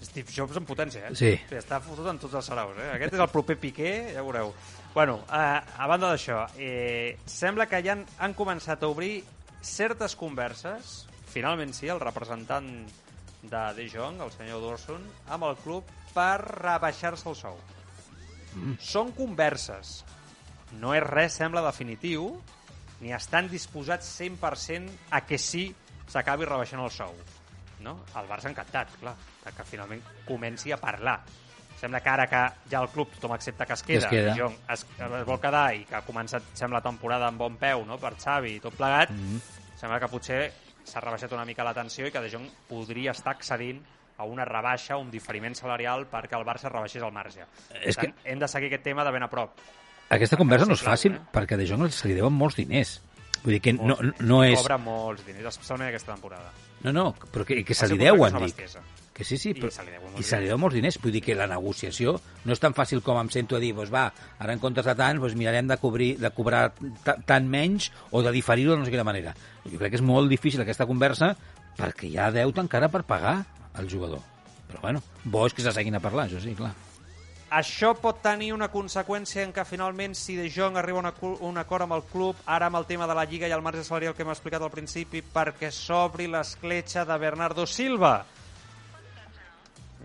Steve Jobs en potència, eh? Sí. Està fotut en tots els saraus, eh? Aquest és el proper Piqué, ja veureu. Bueno, eh, a banda d'això, eh, sembla que ja han, han començat a obrir certes converses, finalment sí, el representant de De Jong, el senyor Dorson, amb el club per rebaixar-se el sou. Mm. Són converses. No és res, sembla, definitiu, ni estan disposats 100% a que sí s'acabi rebaixant el sou. No? El Barça encantat, clar, que finalment comenci a parlar. Sembla que ara que ja el club tothom accepta que es queda, Es queda. Jong es, es vol quedar i que ha començat, sembla, la temporada amb bon peu no? per Xavi i tot plegat, mm. -hmm. sembla que potser s'ha rebaixat una mica la tensió i que De Jong podria estar accedint a una rebaixa, un diferiment salarial perquè el Barça rebaixés el marge. És tant, hem de seguir aquest tema de ben a prop. Aquesta conversa no és fàcil, eh? perquè De Jong se li deuen molts diners. Vull dir que no, Molts. no és... Cobra molts diners, especialment aquesta temporada. No, no, però que, que se li deuen, dic. Que sí, sí, I però, se li deuen molts i se li deuen molts diners. Vull dir que la negociació no és tan fàcil com em sento a dir, doncs va, ara en comptes de tant, doncs mirarem de, cobrir, de cobrar ta- tant menys o de diferir-ho de no sé quina manera. Jo crec que és molt difícil aquesta conversa perquè hi ha deute encara per pagar al jugador. Però bueno, bo és que se seguin a parlar, això sí, clar. Això pot tenir una conseqüència en què finalment si De Jong arriba a un acord amb el club, ara amb el tema de la Lliga i el marge salarial que hem explicat al principi, perquè s'obri l'escletxa de Bernardo Silva.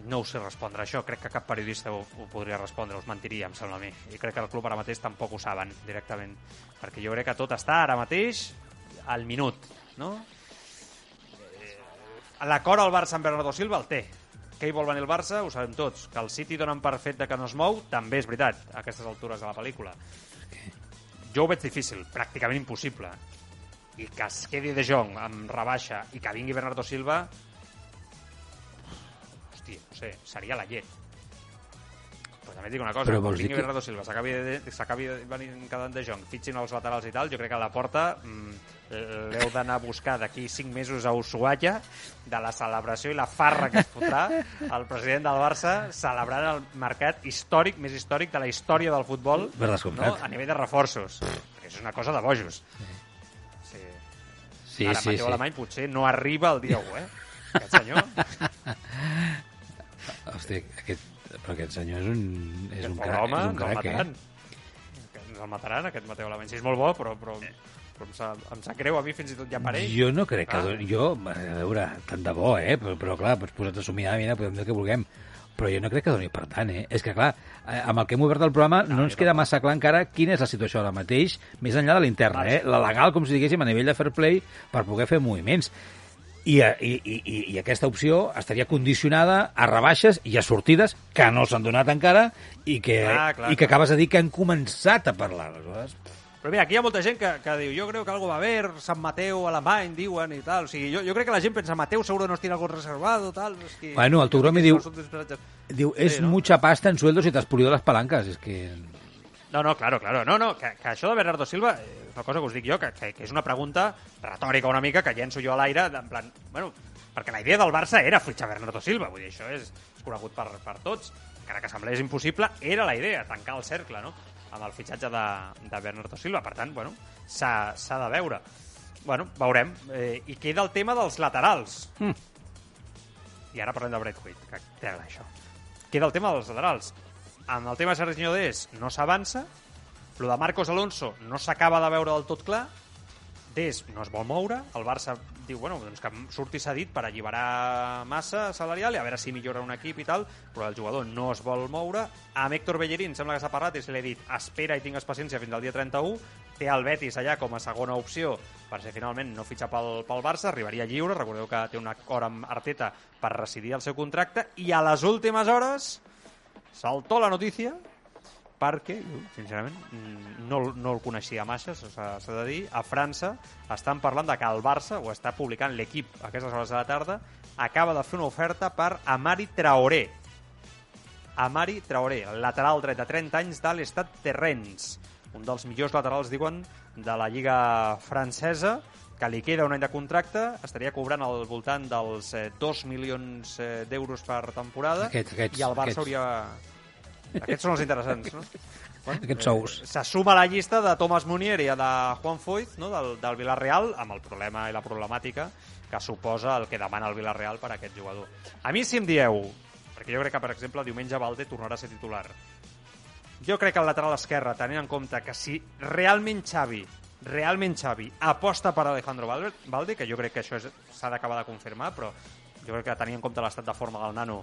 No ho sé respondre, això. Crec que cap periodista ho, ho podria respondre, us mentiria, em sembla a mi. I crec que el club ara mateix tampoc ho saben directament. Perquè jo crec que tot està ara mateix al minut, no? Eh, L'acord al Barça amb Bernardo Silva el té. Que hi vol venir el Barça, ho sabem tots. Que el City donen per fet que no es mou, també és veritat, a aquestes altures de la pel·lícula. Jo ho veig difícil, pràcticament impossible. I que es quedi de Jong amb rebaixa i que vingui Bernardo Silva... Sé, seria la llet. Però també et dic una cosa, Però vols dir que- Bernardo Silva, s'acabi quedant de Jong, fitxin els laterals i tal, jo crec que a la porta mm, l'heu d'anar a buscar d'aquí 5 mesos a Ushuaia de la celebració i la farra que es fotrà el president del Barça celebrant el mercat històric, més històric de la història del futbol no? a nivell de reforços. Perquè és una cosa de bojos. Sí. Sí, Ara, sí, Mateu sí. Alemany potser no arriba el dia 1, eh? Aquest senyor, Hosti, aquest, però aquest senyor és un, és aquest un crac, home, és un el crac, mataran. eh? Ens el mataran, aquest Mateu Alemany. Sí, és molt bo, però, però, però em, sap, em sap greu a mi fins i tot ja per ell. Jo no crec que... Ah. doni- Jo, a veure, tant de bo, eh? Però, però clar, pots posar-te a somiar, mira, podem dir el que vulguem. Però jo no crec que doni per tant, eh? És que, clar, eh, amb el que hem obert el programa no, no ens queda massa clar encara quina és la situació ara mateix, més enllà de l'interna, eh? La legal, com si diguéssim, a nivell de fair play, per poder fer moviments. I, eh, i, i, i, i aquesta opció estaria condicionada a rebaixes i a sortides que no s'han donat encara i que, Clar, clar, i que acabes de dir que han començat a parlar. Aleshores, Però mira, aquí hi ha molta gent que, que diu jo crec que algo va haver, Sant Mateu, Alemany, diuen i tal. O sigui, jo, jo crec que la gent pensa Mateu seguro nos tiene algo reservado, tal. És que, Bueno, el Tugromi diu- diu, és Sí, no? mucha pasta en sueldos y te has pulido las palancas. És que... No, no, claro, claro. No, no, que, que això de Bernardo Silva, eh, una cosa que us dic jo, que, que, que és una pregunta retòrica una mica, que llenço jo a l'aire, en plan, bueno, perquè la idea del Barça era fitxar Bernardo Silva, vull dir, això és, és conegut per, per tots, encara que semblés impossible, era la idea, tancar el cercle, no?, amb el fitxatge de, de Bernardo Silva, per tant, bueno, s'ha de veure. Bueno, veurem. Eh, I queda el tema dels laterals. Mm. I ara parlem de Braithwaite, que tela això. Queda el tema dels laterals. Amb el tema de Sergio Des no s'avança, lo de Marcos Alonso no s'acaba de veure del tot clar, Des no es vol moure, el Barça diu bueno, doncs que surti cedit per alliberar massa salarial i a veure si millora un equip i tal, però el jugador no es vol moure. Amb Héctor Bellerín sembla que s'ha parlat i se li ha dit espera i tingues paciència fins al dia 31, té el Betis allà com a segona opció per si finalment no fitxa pel, pel Barça, arribaria lliure, recordeu que té un acord amb Arteta per residir el seu contracte, i a les últimes hores saltó la notícia perquè, sincerament, mm, no, no el coneixia massa, s'ha de dir. A França estan parlant de que el Barça, o està publicant l'equip a aquestes hores de la tarda, acaba de fer una oferta per Amari Traoré. Amari Traoré, lateral dret de 30 anys de l'Estat Terrens, un dels millors laterals, diuen, de la Lliga francesa, que li queda un any de contracte, estaria cobrant al voltant dels eh, 2 milions eh, d'euros per temporada, Aquests, aquests, i el Barça aquests. hauria aquests són els interessants, no? Bueno, Aquests sous. Eh, se suma a la llista de Thomas Munier i de Juan Foyth, no? del, del Villarreal, amb el problema i la problemàtica que suposa el que demana el Villarreal per a aquest jugador. A mi, si em dieu, perquè jo crec que, per exemple, diumenge Valde tornarà a ser titular, jo crec que el lateral esquerre, tenint en compte que si realment Xavi, realment Xavi, aposta per Alejandro Valde, que jo crec que això s'ha d'acabar de confirmar, però jo crec que tenint en compte l'estat de forma del nano,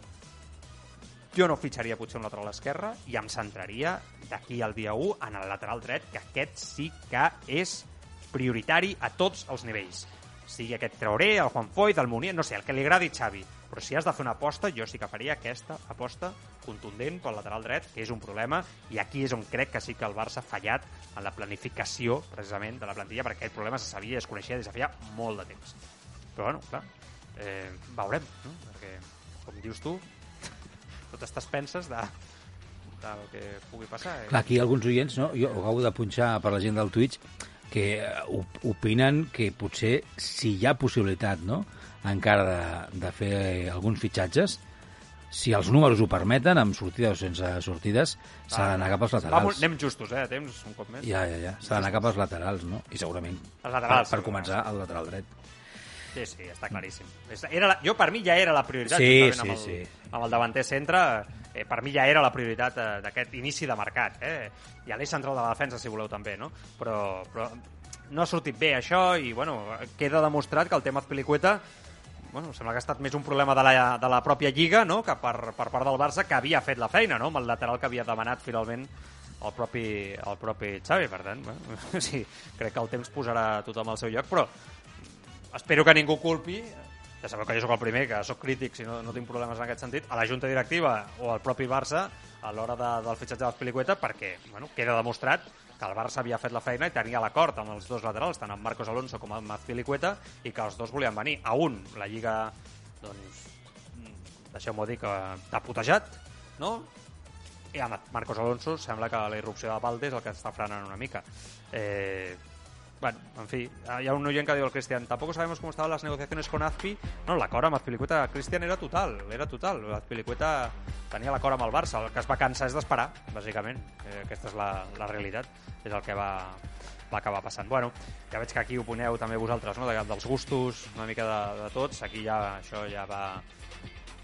jo no fitxaria potser un lateral esquerre i em centraria d'aquí al dia 1 en el lateral dret, que aquest sí que és prioritari a tots els nivells. Sigui aquest Traoré, el Juan Foyt, el Munier, no sé, el que li agradi Xavi. Però si has de fer una aposta, jo sí que faria aquesta aposta contundent pel lateral dret, que és un problema, i aquí és on crec que sí que el Barça ha fallat en la planificació, precisament, de la plantilla, perquè aquest problema se sabia i es coneixia des de feia molt de temps. Però, bueno, clar, eh, veurem, no? Perquè, com dius tu, totes t'es penses de, del que pugui passar. Eh? Clar, aquí alguns oients, no? jo acabo de punxar per la gent del Twitch, que eh, op- opinen que potser, si hi ha possibilitat, no?, encara de, de fer alguns fitxatges, si els números ho permeten, amb sortides o sense sortides, s'ha d'anar cap als laterals. anem justos, eh, a temps, un cop més. Ja, ja, ja. S'ha d'anar cap als laterals, no? I segurament, Els laterals. per, per començar, el lateral dret. Sí, sí, està claríssim. Era la, jo, per mi, ja era la prioritat. Sí, juntament amb el, sí, sí. Amb el davanter centre, eh, per mi ja era la prioritat eh, d'aquest inici de mercat. Eh? I a l'eix central de la defensa, si voleu, també, no? Però, però no ha sortit bé això i, bueno, queda demostrat que el tema Azpilicueta bueno, sembla que ha estat més un problema de la, de la pròpia Lliga no? que per, per part del Barça, que havia fet la feina, no? amb el lateral que havia demanat finalment el propi, el propi Xavi. Per tant, bueno, sí, crec que el temps posarà tothom al seu lloc, però espero que ningú culpi ja sabeu que jo sóc el primer, que sóc crític si no, no tinc problemes en aquest sentit, a la Junta Directiva o al propi Barça a l'hora de, del fitxatge de l'Espilicueta perquè bueno, queda demostrat que el Barça havia fet la feina i tenia l'acord amb els dos laterals, tant amb Marcos Alonso com amb Azpilicueta, i que els dos volien venir. A un, la Lliga, doncs, deixeu-m'ho dir, que t'ha putejat, no? I amb Marcos Alonso sembla que la irrupció de Valde és el que està frenant una mica. Eh, bueno, en fi, hi ha un oient que diu el Cristian, tampoco sabemos cómo estaban las negociaciones con Azpi. No, l'acord amb Azpilicueta, Cristian, era total, era total. Azpilicueta tenia l'acord amb el Barça, el que es va cansar és d'esperar, bàsicament. Eh, aquesta és la, la realitat, és el que va, va acabar passant. Bueno, ja veig que aquí ho poneu també vosaltres, no?, de, dels gustos, una mica de, de tots, aquí ja això ja va,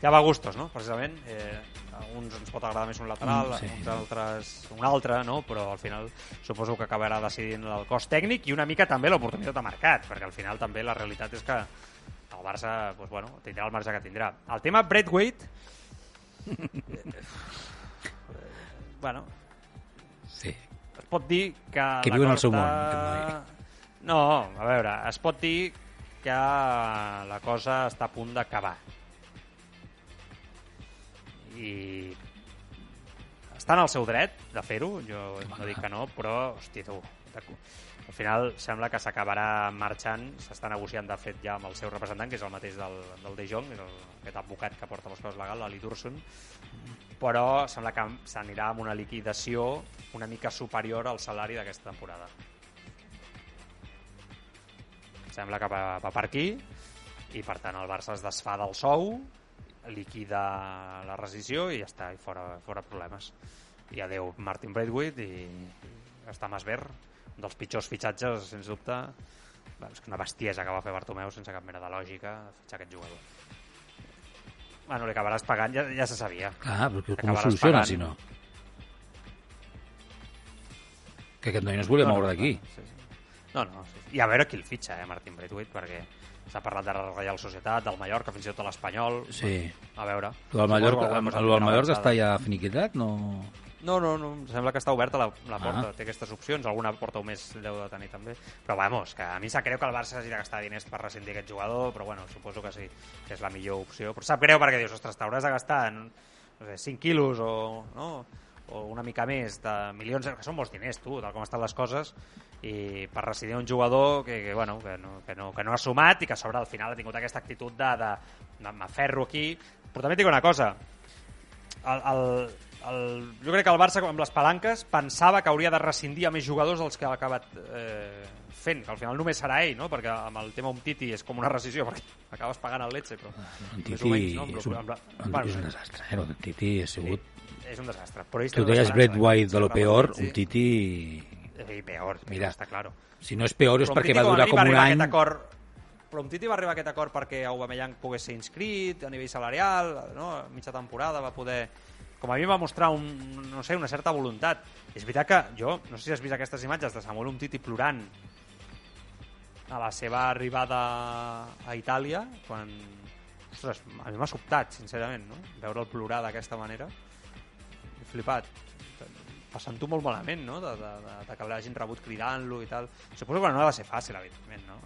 ja va a gustos, no? Precisament, eh, a uns ens pot agradar més un lateral, Mm, sí. a uns altres un altre, no? Però al final suposo que acabarà decidint el cost tècnic i una mica també l'oportunitat de mercat, perquè al final també la realitat és que el Barça, doncs, bueno, tindrà el marge que tindrà. El tema Braithwaite, bueno, Sí. es pot dir que... Que viu en el seu món, No, a veure, es pot dir que la cosa està a punt d'acabar. I està en el seu dret de fer-ho, jo no dic que no, però, hòstia, tu, al final sembla que s'acabarà marxant, s'està negociant de fet ja amb el seu representant, que és el mateix del, del De Jong, el, aquest advocat que porta les coses legals, l'Ali Dursun, però sembla que s'anirà amb una liquidació una mica superior al salari d'aquesta temporada. Sembla que va, va per aquí i per tant el Barça es desfà del sou liquida la rescisió i ja està, i fora, fora problemes. I adeu Martin Braithwaite i, i està Masber, un dels pitjors fitxatges, sens dubte. Bueno, és que una bestiesa que va fer Bartomeu sense cap mena de lògica fitxar aquest jugador. Bueno, li acabaràs pagant, ja, ja se sabia. Clar, però com ho soluciona, pagant. si no? Que aquest noi no es volia moure d'aquí. Sí, sí. No, no, sí. I a veure qui el fitxa, eh, Martin Braithwaite, perquè s'ha parlat de la Reial Societat, del Mallorca, fins i tot de l'Espanyol. Sí. A veure. El Mallorca, Suposo que el, el Mallorca està ja finiquitat? No... No, no, no, em sembla que està oberta la, la porta, Ah. té aquestes opcions, alguna porta o més deu de tenir també, però vamos, que a mi sap greu que el Barça hagi de gastar diners per rescindir aquest jugador, però bueno, suposo que sí, que és la millor opció, però sap greu perquè dius, ostres, t'hauràs de gastar no sé, 5 quilos o, no? o una mica més de milions, que són molts diners, tu, tal com estan les coses, i per rescindir un jugador que, que, bueno, que, no, que, no, que no ha sumat i que a sobre al final ha tingut aquesta actitud de, de, de m'aferro aquí, però també et dic una cosa, el, el, el, jo crec que el Barça, amb les palanques, pensava que hauria de rescindir a més jugadors dels que ha acabat eh, fent, que al final només serà ell, no? perquè amb el tema Umtiti és com una rescisió, perquè acabes pagant el Lecce, però En més Titi o menys, no? és, un, la- en, bueno, és un desastre. Eh? En Titi ha sigut... és un desastre. Però Tu deies Brett White de lo peor, Ramon un Titi... Sí, peor, Mira. està claro. Si no és peor és perquè va durar com un any... Acord, però va arribar a aquest acord perquè Aubameyang pogués ser inscrit a nivell salarial, no? a mitja temporada va poder com a mi va mostrar un, no sé, una certa voluntat. És veritat que jo, no sé si has vist aquestes imatges de Samuel Umtiti plorant a la seva arribada a Itàlia, quan... Ostres, a mi m'ha sobtat, sincerament, no? Veure'l plorar d'aquesta manera. He flipat. Passant-ho molt malament, no? De, de, de, de que l'hagin rebut cridant-lo i tal. Suposo que no va ser fàcil, evidentment, no?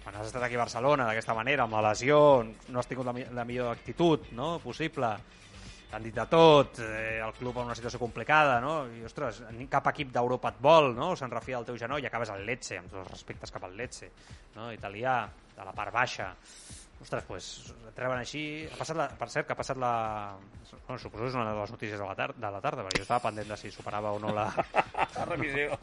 Quan has estat aquí a Barcelona d'aquesta manera, amb la lesió, no has tingut la, la millor actitud no? possible, t'han dit de tot, eh, el club en una situació complicada, no? I, ostres, cap equip d'Europa et vol, no? Se'n refia del teu genoll i acabes al Lecce, amb tots els respectes cap al Lecce, no? Italià, de la part baixa. Ostres, pues, treuen així... Ha passat la, per cert, que ha passat la... Bueno, suposo que és una de les notícies de la, tar de la tarda, perquè jo estava pendent de si superava o no la, la revisió.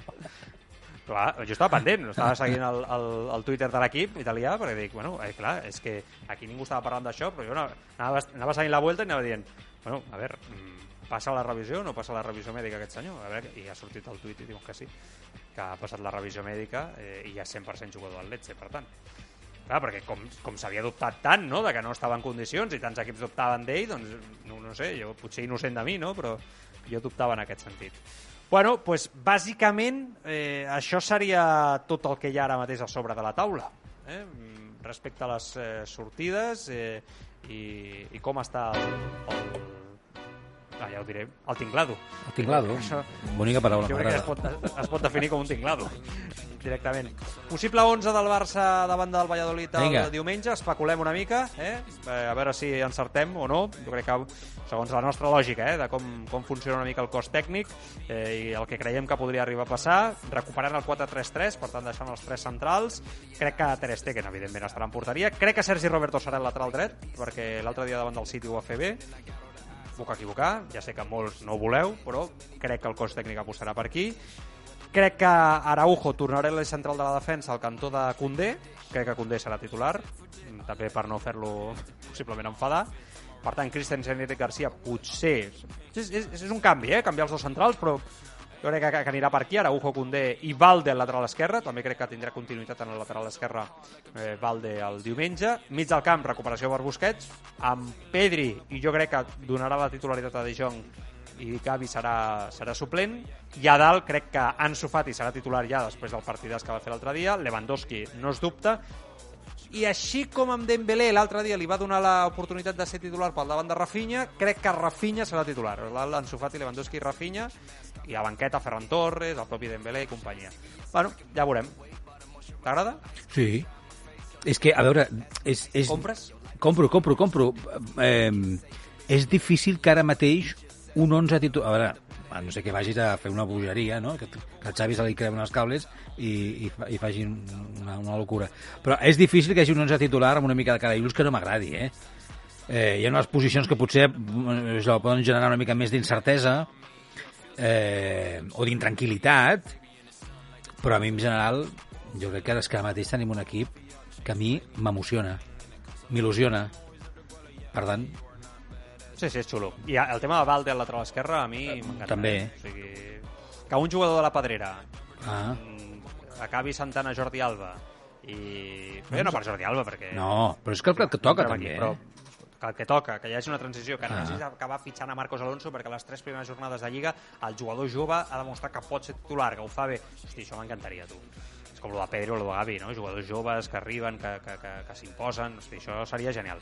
Clar, jo estava pendent, estava seguint el, el, el Twitter de l'equip italià, perquè dic, bueno, eh, clar, és que aquí ningú estava parlant d'això, però jo anava, anava, seguint la volta i anava dient, bueno, a veure, mm, passa la revisió o no passa la revisió mèdica aquest senyor? A veure, i ha sortit el tuit i diuen que sí, que ha passat la revisió mèdica eh, i ja és 100% jugador al Lecce, per tant. Clar, perquè com, com s'havia dubtat tant, no?, de que no estava en condicions i tants equips dubtaven d'ell, doncs, no, no sé, jo potser innocent de mi, no?, però jo dubtava en aquest sentit. Bueno, pues, bàsicament, eh, això seria tot el que hi ha ara mateix a sobre de la taula. Eh? Mm, Respecte a les eh, sortides eh, i, i com està el, el, ah, ja ho diré, el tinglado. El tinglado. Això, Bonica paraula. jo crec que es pot, es pot definir com un tinglado, directament. Possible 11 del Barça davant del Valladolid el Vinga. diumenge, especulem una mica, eh? Eh, a veure si encertem o no. Jo crec que, segons la nostra lògica, eh? de com, com funciona una mica el cos tècnic eh, i el que creiem que podria arribar a passar, recuperant el 4-3-3, per tant deixant els tres centrals. Crec que Ter Stegen, evidentment, estarà en porteria. Crec que Sergi Roberto serà el lateral dret, perquè l'altre dia davant del City ho va fer bé puc equivocar, ja sé que molts no ho voleu, però crec que el cos tècnic apostarà per aquí. Crec que Araujo tornarà a l'eix central de la defensa al cantó de Condé, crec que Condé serà titular, també per no fer-lo possiblement enfadar. Per tant, Christensen i Eric Garcia potser... És, és, és un canvi, eh? Canviar els dos centrals, però jo crec que, que anirà per aquí, Araujo, Condé i Valde al lateral esquerre, també crec que tindrà continuïtat en el lateral esquerre eh, Valde el diumenge. Mig del camp, recuperació per Busquets, amb Pedri, i jo crec que donarà la titularitat a De Jong i Gavi serà, serà suplent. I a dalt crec que Ansu Fati serà titular ja després del partidàs que va fer l'altre dia. Lewandowski no es dubta. I així com amb Dembélé l'altre dia li va donar l'oportunitat de ser titular pel davant de Rafinha, crec que Rafinha serà titular. L'Ansu Fati, Lewandowski i Rafinha, i a banqueta Ferran Torres, el propi Dembélé i companyia. Bueno, ja veurem. T'agrada? Sí. És que, a veure... És, és... Compres? Compro, compro, compro. Eh, és difícil que ara mateix un 11 titular... A veure, a no sé que vagis a fer una bogeria, no? Que, que el Xavi se li creuen els cables i, i, i faci una, una locura. Però és difícil que hi hagi un 11 titular amb una mica de cara que no m'agradi, eh? eh? Hi ha unes posicions que potser eh, això, poden generar una mica més d'incertesa eh, o d'intranquil·litat, però a mi en general jo crec que és que ara mateix tenim un equip que a mi m'emociona, m'il·lusiona. Per tant, Sí, sí, és xulo. I el tema de Valde al lateral esquerre a mi m'encanta. també. Eh? O sigui, que un jugador de la Pedrera ah, mm, acabi sentant a Jordi Alba i... Bé, no per Jordi Alba, perquè... no, però és que el que toca entrem també, però eh? que el que toca, que hi hagi una transició, que Ah. no hagis d'acabar fitxant a Marcos Alonso perquè a les tres primeres jornades de Lliga el jugador jove ha demostrat que pot ser titular, que ho fa bé. Hosti, això m'encantaria, tu. És com el de Pedro o el de Gavi, no? Jugadors joves que arriben, que, que, que, que s'imposen. Hosti, això seria genial.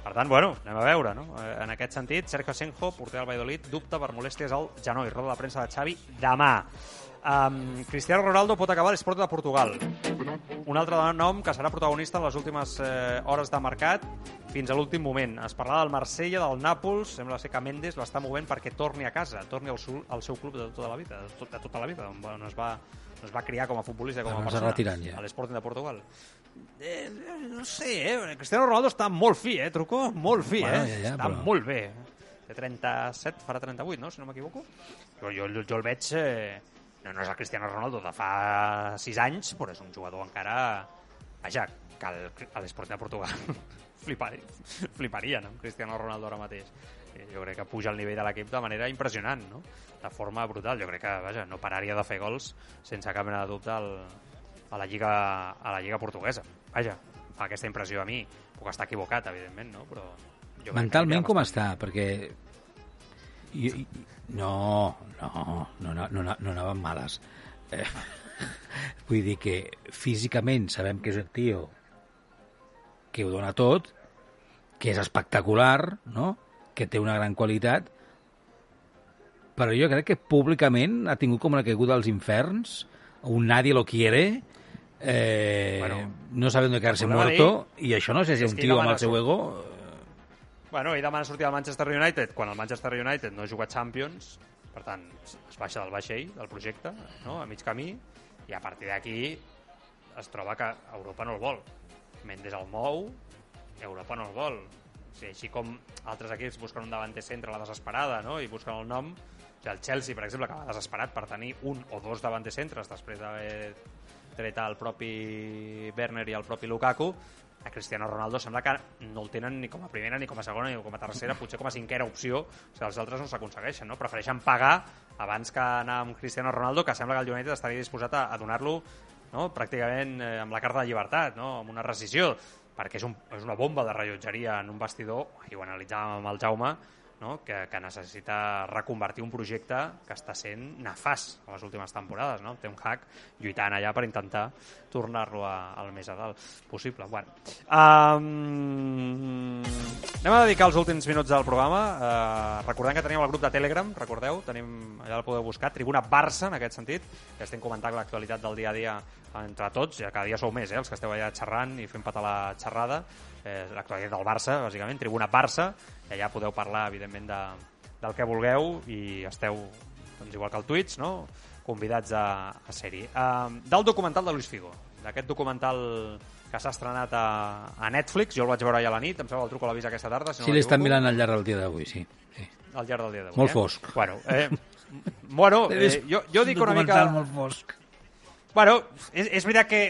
Per tant, bueno, anem a veure, no? Eh, En aquest sentit, Sergio Senjo, porter del Valladolid, dubta per molèsties al genoll. Roda de premsa de Xavi demà. Um, Cristiano Ronaldo pot acabar l'esport de Portugal. Un altre nom que serà protagonista en les últimes eh, hores de mercat fins a l'últim moment. Es parlava del Marsella, del Nàpols, sembla ser que Mendes l'està movent perquè torni a casa, torni al seu, al seu club de tota la vida, de, tot, de tota la vida, on, on es va es va criar com a futbolista, com a Ara ens persona, retirant ja. a l'Sporting de Portugal. Eh, no sé, eh? Cristiano Ronaldo està molt fi, eh, Truco? Molt fi, Bueno, eh? ja, ja, està però- molt bé. Té 37, farà 38, no?, si no m'equivoco. Jo, jo, jo el veig... Eh, no, no és el Cristiano Ronaldo de fa 6 anys, però és un jugador encara... Vaja, que a l'Esport de Portugal fliparia, fliparien amb Cristiano Ronaldo ara mateix. Eh, Jo crec que puja el nivell de l'equip de manera impressionant, no? De forma brutal. Jo crec que, vaja, no pararia de fer gols sense cap mena de dubte al, a la Lliga, a la Lliga portuguesa. Vaja, fa aquesta impressió a mi. Puc estar equivocat, evidentment, no? Però jo Mentalment com bastant està? Perquè I, i, no, no, no, no, no, no anaven males. Eh, vull dir que físicament sabem que és un tio que ho dona tot, que és espectacular, no? Que té una gran qualitat, però jo crec que públicament ha tingut com una caiguda als inferns, un nadie lo quiere, eh, Bueno, no sabe dónde quedarse muerto, i això no sé si és un tio amb el seu ego... Bueno, ell demana sortir del Manchester United quan el Manchester United no juga Champions, per tant, es baixa del vaixell, del projecte, no? a mig camí, i a partir d'aquí es troba que Europa no el vol. Mendes el mou, Europa no el vol. Sigui, així com altres equips busquen un davanter centre a la desesperada no? i busquen el nom, o sigui, el Chelsea, per exemple, que va desesperat per tenir un o dos davanter centres després d'haver tret el propi Werner i el propi Lukaku, a Cristiano Ronaldo sembla que no el tenen ni com a primera, ni com a segona, ni com a tercera, potser com a cinquena opció. O sigui, els altres no s'aconsegueixen, no? Prefereixen pagar abans que anar amb Cristiano Ronaldo, que sembla que el United estaria disposat a, a donar-lo no? pràcticament eh, amb la carta de llibertat, no? amb una rescisió, perquè és, un, és una bomba de rellotgeria en un vestidor, i ho analitzàvem amb el Jaume, no? que, que necessita reconvertir un projecte que està sent nefast a les últimes temporades. No? Té un hack lluitant allà per intentar tornar-lo al més a dalt possible. Bueno, um, anem a dedicar els últims minuts del programa. Uh, recordem que tenim el grup de Telegram, recordeu, tenim, allà el podeu buscar, Tribuna Barça, en aquest sentit, que estem comentant l'actualitat del dia a dia entre tots, ja cada dia sou més, eh, els que esteu allà xerrant i fent patar la xerrada, eh, l'actualitat del Barça, bàsicament, Tribuna Barça, i allà podeu parlar, evidentment, de, del que vulgueu i esteu, doncs, igual que el Twitch, no? Convidats a, a ser-hi. Uh, del documental de Luis Figo, d'aquest documental que s'ha estrenat a, a Netflix, jo el vaig veure ahir a la nit, em sembla el truco l'avís aquesta tarda, si no Sí, l'estan mirant al llarg del dia d'avui, sí. sí. al llarg del dia d'avui. Molt eh? fosc. Bueno, eh, bueno eh, jo, jo dic una mica... molt fosc. Bueno, és, és veritat que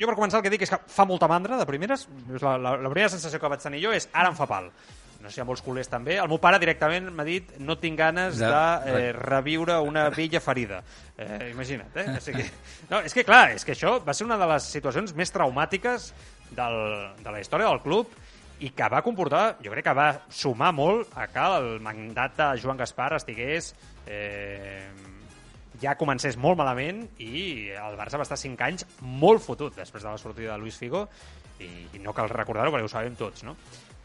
jo per començar el que dic és que fa molta mandra de primeres, la, la, la primera sensació que vaig tenir jo és ara em fa pal no sé si a molts culers també, el meu pare directament m'ha dit no tinc ganes de, De- eh, reviure una vella ferida eh, imagina't, eh? O sigui, no, és que clar, és que això va ser una de les situacions més traumàtiques del, de la història del club i que va comportar, jo crec que va sumar molt a que el mandat de Joan Gaspar estigués eh, ja comencés molt malament i el Barça va estar 5 anys molt fotut després de la sortida de Luis Figo i, i no cal recordar-ho perquè ho sabem tots, no?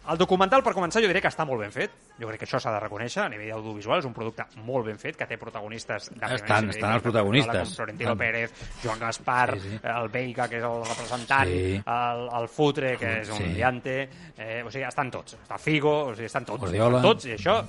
El documental, per començar, jo diré que està molt ben fet. Jo crec que això s'ha de reconèixer. A nivell audiovisual és un producte molt ben fet, que té protagonistes... De Estan- estan nivell, els protagonistes. Florentino Estan. Pérez, Joan Gaspar, Sí, sí. el Veiga, que és el representant, Sí. el, el Futre, que és un Sí. diante... Eh, o sigui, estan tots. Està Figo, o sigui, estan tots. Guardiola. Estan tots, i això...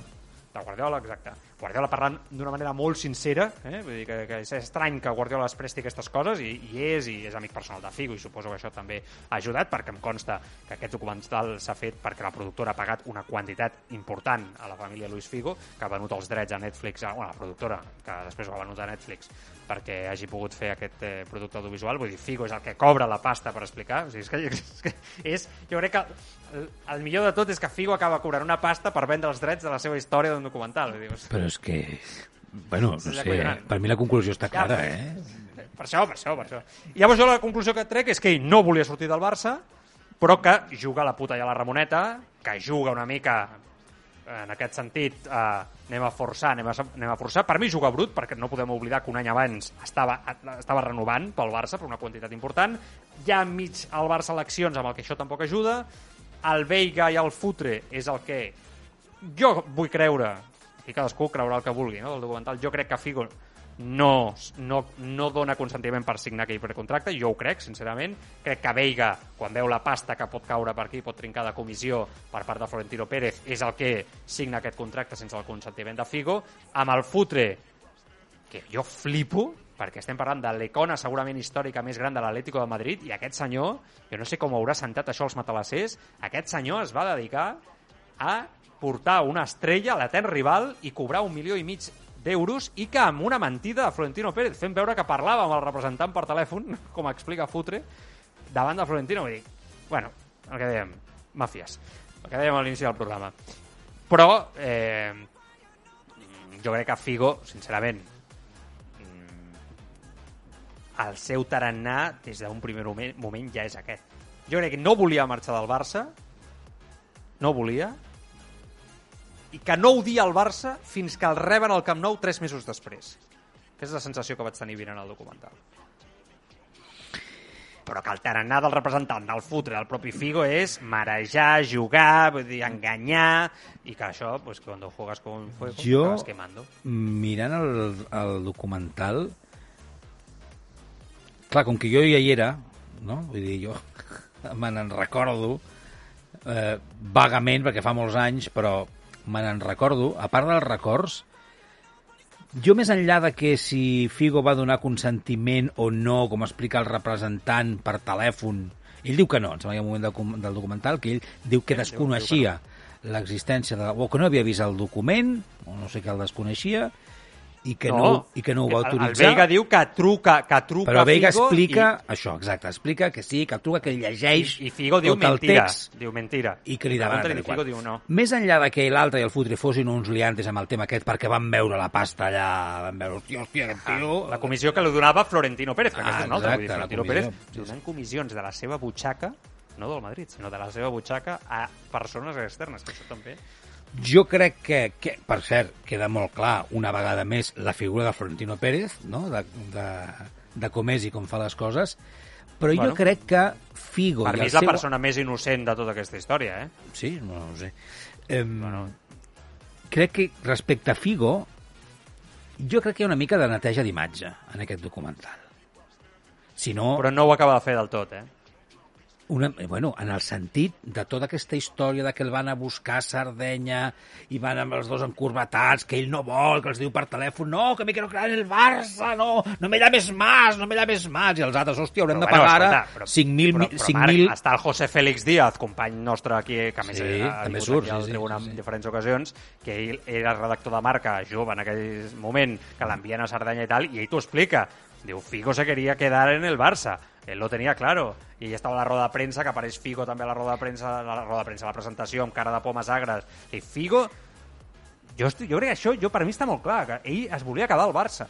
De Guardiola, exacte. Guardiola parlant d'una manera molt sincera, eh? vull dir que, que és estrany que Guardiola es presti aquestes coses, i, i és, i és amic personal de Figo, i suposo que això també ha ajudat, perquè em consta que aquest documental s'ha fet perquè la productora ha pagat una quantitat important a la família Luis Figo, que ha venut els drets a Netflix, a, bueno, la productora, que després ho ha venut a Netflix, perquè hagi pogut fer aquest eh, producte audiovisual, vull dir, Figo és el que cobra la pasta per explicar, o sigui, és que, és que és, jo crec que el, millor de tot és que Figo acaba cobrant una pasta per vendre els drets de la seva història d'un documental. Dir, Però és que... Bueno, no sé, acollonant. per mi la conclusió està clara, Ja, eh? Per això, per això, per això. I llavors jo la conclusió que trec és que ell no volia sortir del Barça, però que juga a la puta i a la Ramoneta, que juga una mica en aquest sentit eh, anem a forçar, anem a, anem a forçar. Per mi juga brut, perquè no podem oblidar que un any abans estava, estava renovant pel Barça per una quantitat important. Ja enmig al Barça eleccions, amb el que això tampoc ajuda. El Veiga i el Futre és el que jo vull creure, i cadascú creurà el que vulgui, no?, del documental. Jo crec que Figo no, no, no dona consentiment per signar aquell precontracte, jo ho crec, sincerament. Crec que Veiga, quan veu la pasta que pot caure per aquí, pot trincar de comissió per part de Florentino Pérez, és el que signa aquest contracte sense el consentiment de Figo. Amb el Futre, que jo flipo, perquè estem parlant de l'icona segurament històrica més gran de l'Atlético de Madrid, i aquest senyor, jo no sé com haurà sentat això als matalassers, aquest senyor es va dedicar a portar una estrella a l'etern rival i cobrar un milió i mig d'euros i que amb una mentida de Florentino Pérez fent veure que parlava amb el representant per telèfon, com explica Futre, davant de Florentino. Vull dir, bueno, el que dèiem, màfies, el que dèiem a l'inici del programa. Però eh, jo crec que Figo, sincerament, el seu tarannà des d'un primer moment, moment ja és aquest. Jo crec que no volia marxar del Barça, no volia, i que no odia el Barça fins que el reben al Camp Nou tres mesos després. Aquesta és la sensació que vaig tenir mirant el documental. Però que el tarannà del representant del futre del propi Figo és marejar, jugar, vull dir, enganyar, i que això, pues, quan juegas con fuego, Jo- quemando. mirant el, el documental clar, com que jo ja hi era no? vull dir, jo me n'en recordo eh, vagament, perquè fa molts anys però me n'en recordo a part dels records jo més enllà de que si Figo va donar consentiment o no, com explica el representant per telèfon, ell diu que no, em sembla que un moment del, del documental que ell diu que desconeixia l'existència de... o que no havia vist el document, o no sé què el desconeixia, i que no, i que no ho va autoritzar. El Veiga diu que truca, que truca però Veiga Figo explica això, exacte, explica que sí, que truca, que llegeix i, i Figo diu mentira. text Diu mentira. i que li demana tal i. Figo diu no. Més enllà de que l'altre i el Futre fossin uns liantes amb el tema aquest perquè van veure la pasta allà, van veure, hòstia, hòstia, aquest tio... La comissió que li donava Florentino Pérez, que Ah, aquesta és una altra. Exacte, Florentino comissió. Pérez donant comissions de la seva butxaca, no del Madrid, sinó de la seva butxaca a persones externes, que això també... Jo crec que, que, per cert, queda molt clar una vegada més la figura de Florentino Pérez, no? de, de, de com és i com fa les coses, però Bueno. jo crec que Figo Per mi és la seu... persona més innocent de tota aquesta història, eh? Sí, no, no ho sé. Eh, Bueno. Crec que respecte a Figo, jo crec que hi ha una mica de neteja d'imatge en aquest documental. Si no, Però no ho acaba de fer del tot, eh? Una, eh, bueno, en el sentit de tota aquesta història de que el van a buscar a Sardenya i van amb els dos encurvatats, que ell no vol, que els diu per telèfon, no, que me quiero quedar en el Barça, no, no me llames más, no me llames más, i els altres, hòstia, haurem Però, de pagar ara escolta, però- 5.000... però, mi- però, 5.000 Marc, està el José Félix Díaz, company nostre aquí, que a més Sí, ha també vingut surt, aquí al sí, tribunal sí, sí. en diferents ocasions, que ell era redactor de marca jove en aquell moment, que l'envien a Sardenya i tal, i ell t'ho explica. Diu, Figo se quería quedar en el Barça. Él lo tenía claro. I ell estava a la roda de premsa, que apareix Figo també a la roda de premsa, a la roda de premsa, a la presentació, amb cara de pomes agres. I Figo... Jo, estic, jo crec que això, jo, per mi està molt clar, que ell es volia quedar al Barça.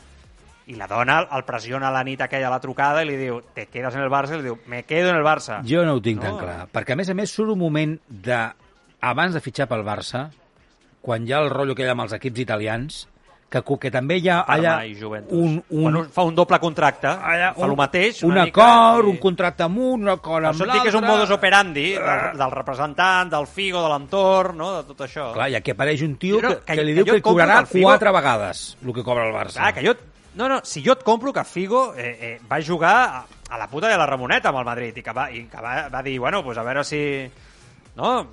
I la dona el pressiona la nit aquella a la trucada i li diu, te quedas en el Barça? I li diu, me quedo en el Barça. Jo no ho tinc tan No. clar, perquè a més a més surt un moment de, abans de fitxar pel Barça, quan hi ha el rotllo que hi ha amb els equips italians, que, que també hi ha allà un, un, Bueno, fa un doble contracte, allà, fa el mateix. un una mica, acord, i- un contracte amb un, un acord amb això et dic que és un l'altre. modus operandi del, del representant, del Figo, de l'entorn, no? de tot això. Clar, i aquí apareix un tio no- que, que- que li que diu que cobrarà que el Figo- quatre vegades el que cobra el Barça. Clar, que jo... No, no, si jo et compro que Figo eh, eh, va jugar a, a la puta de la Ramoneta amb el Madrid i que va, i que va, va dir, bueno, pues a veure si... No?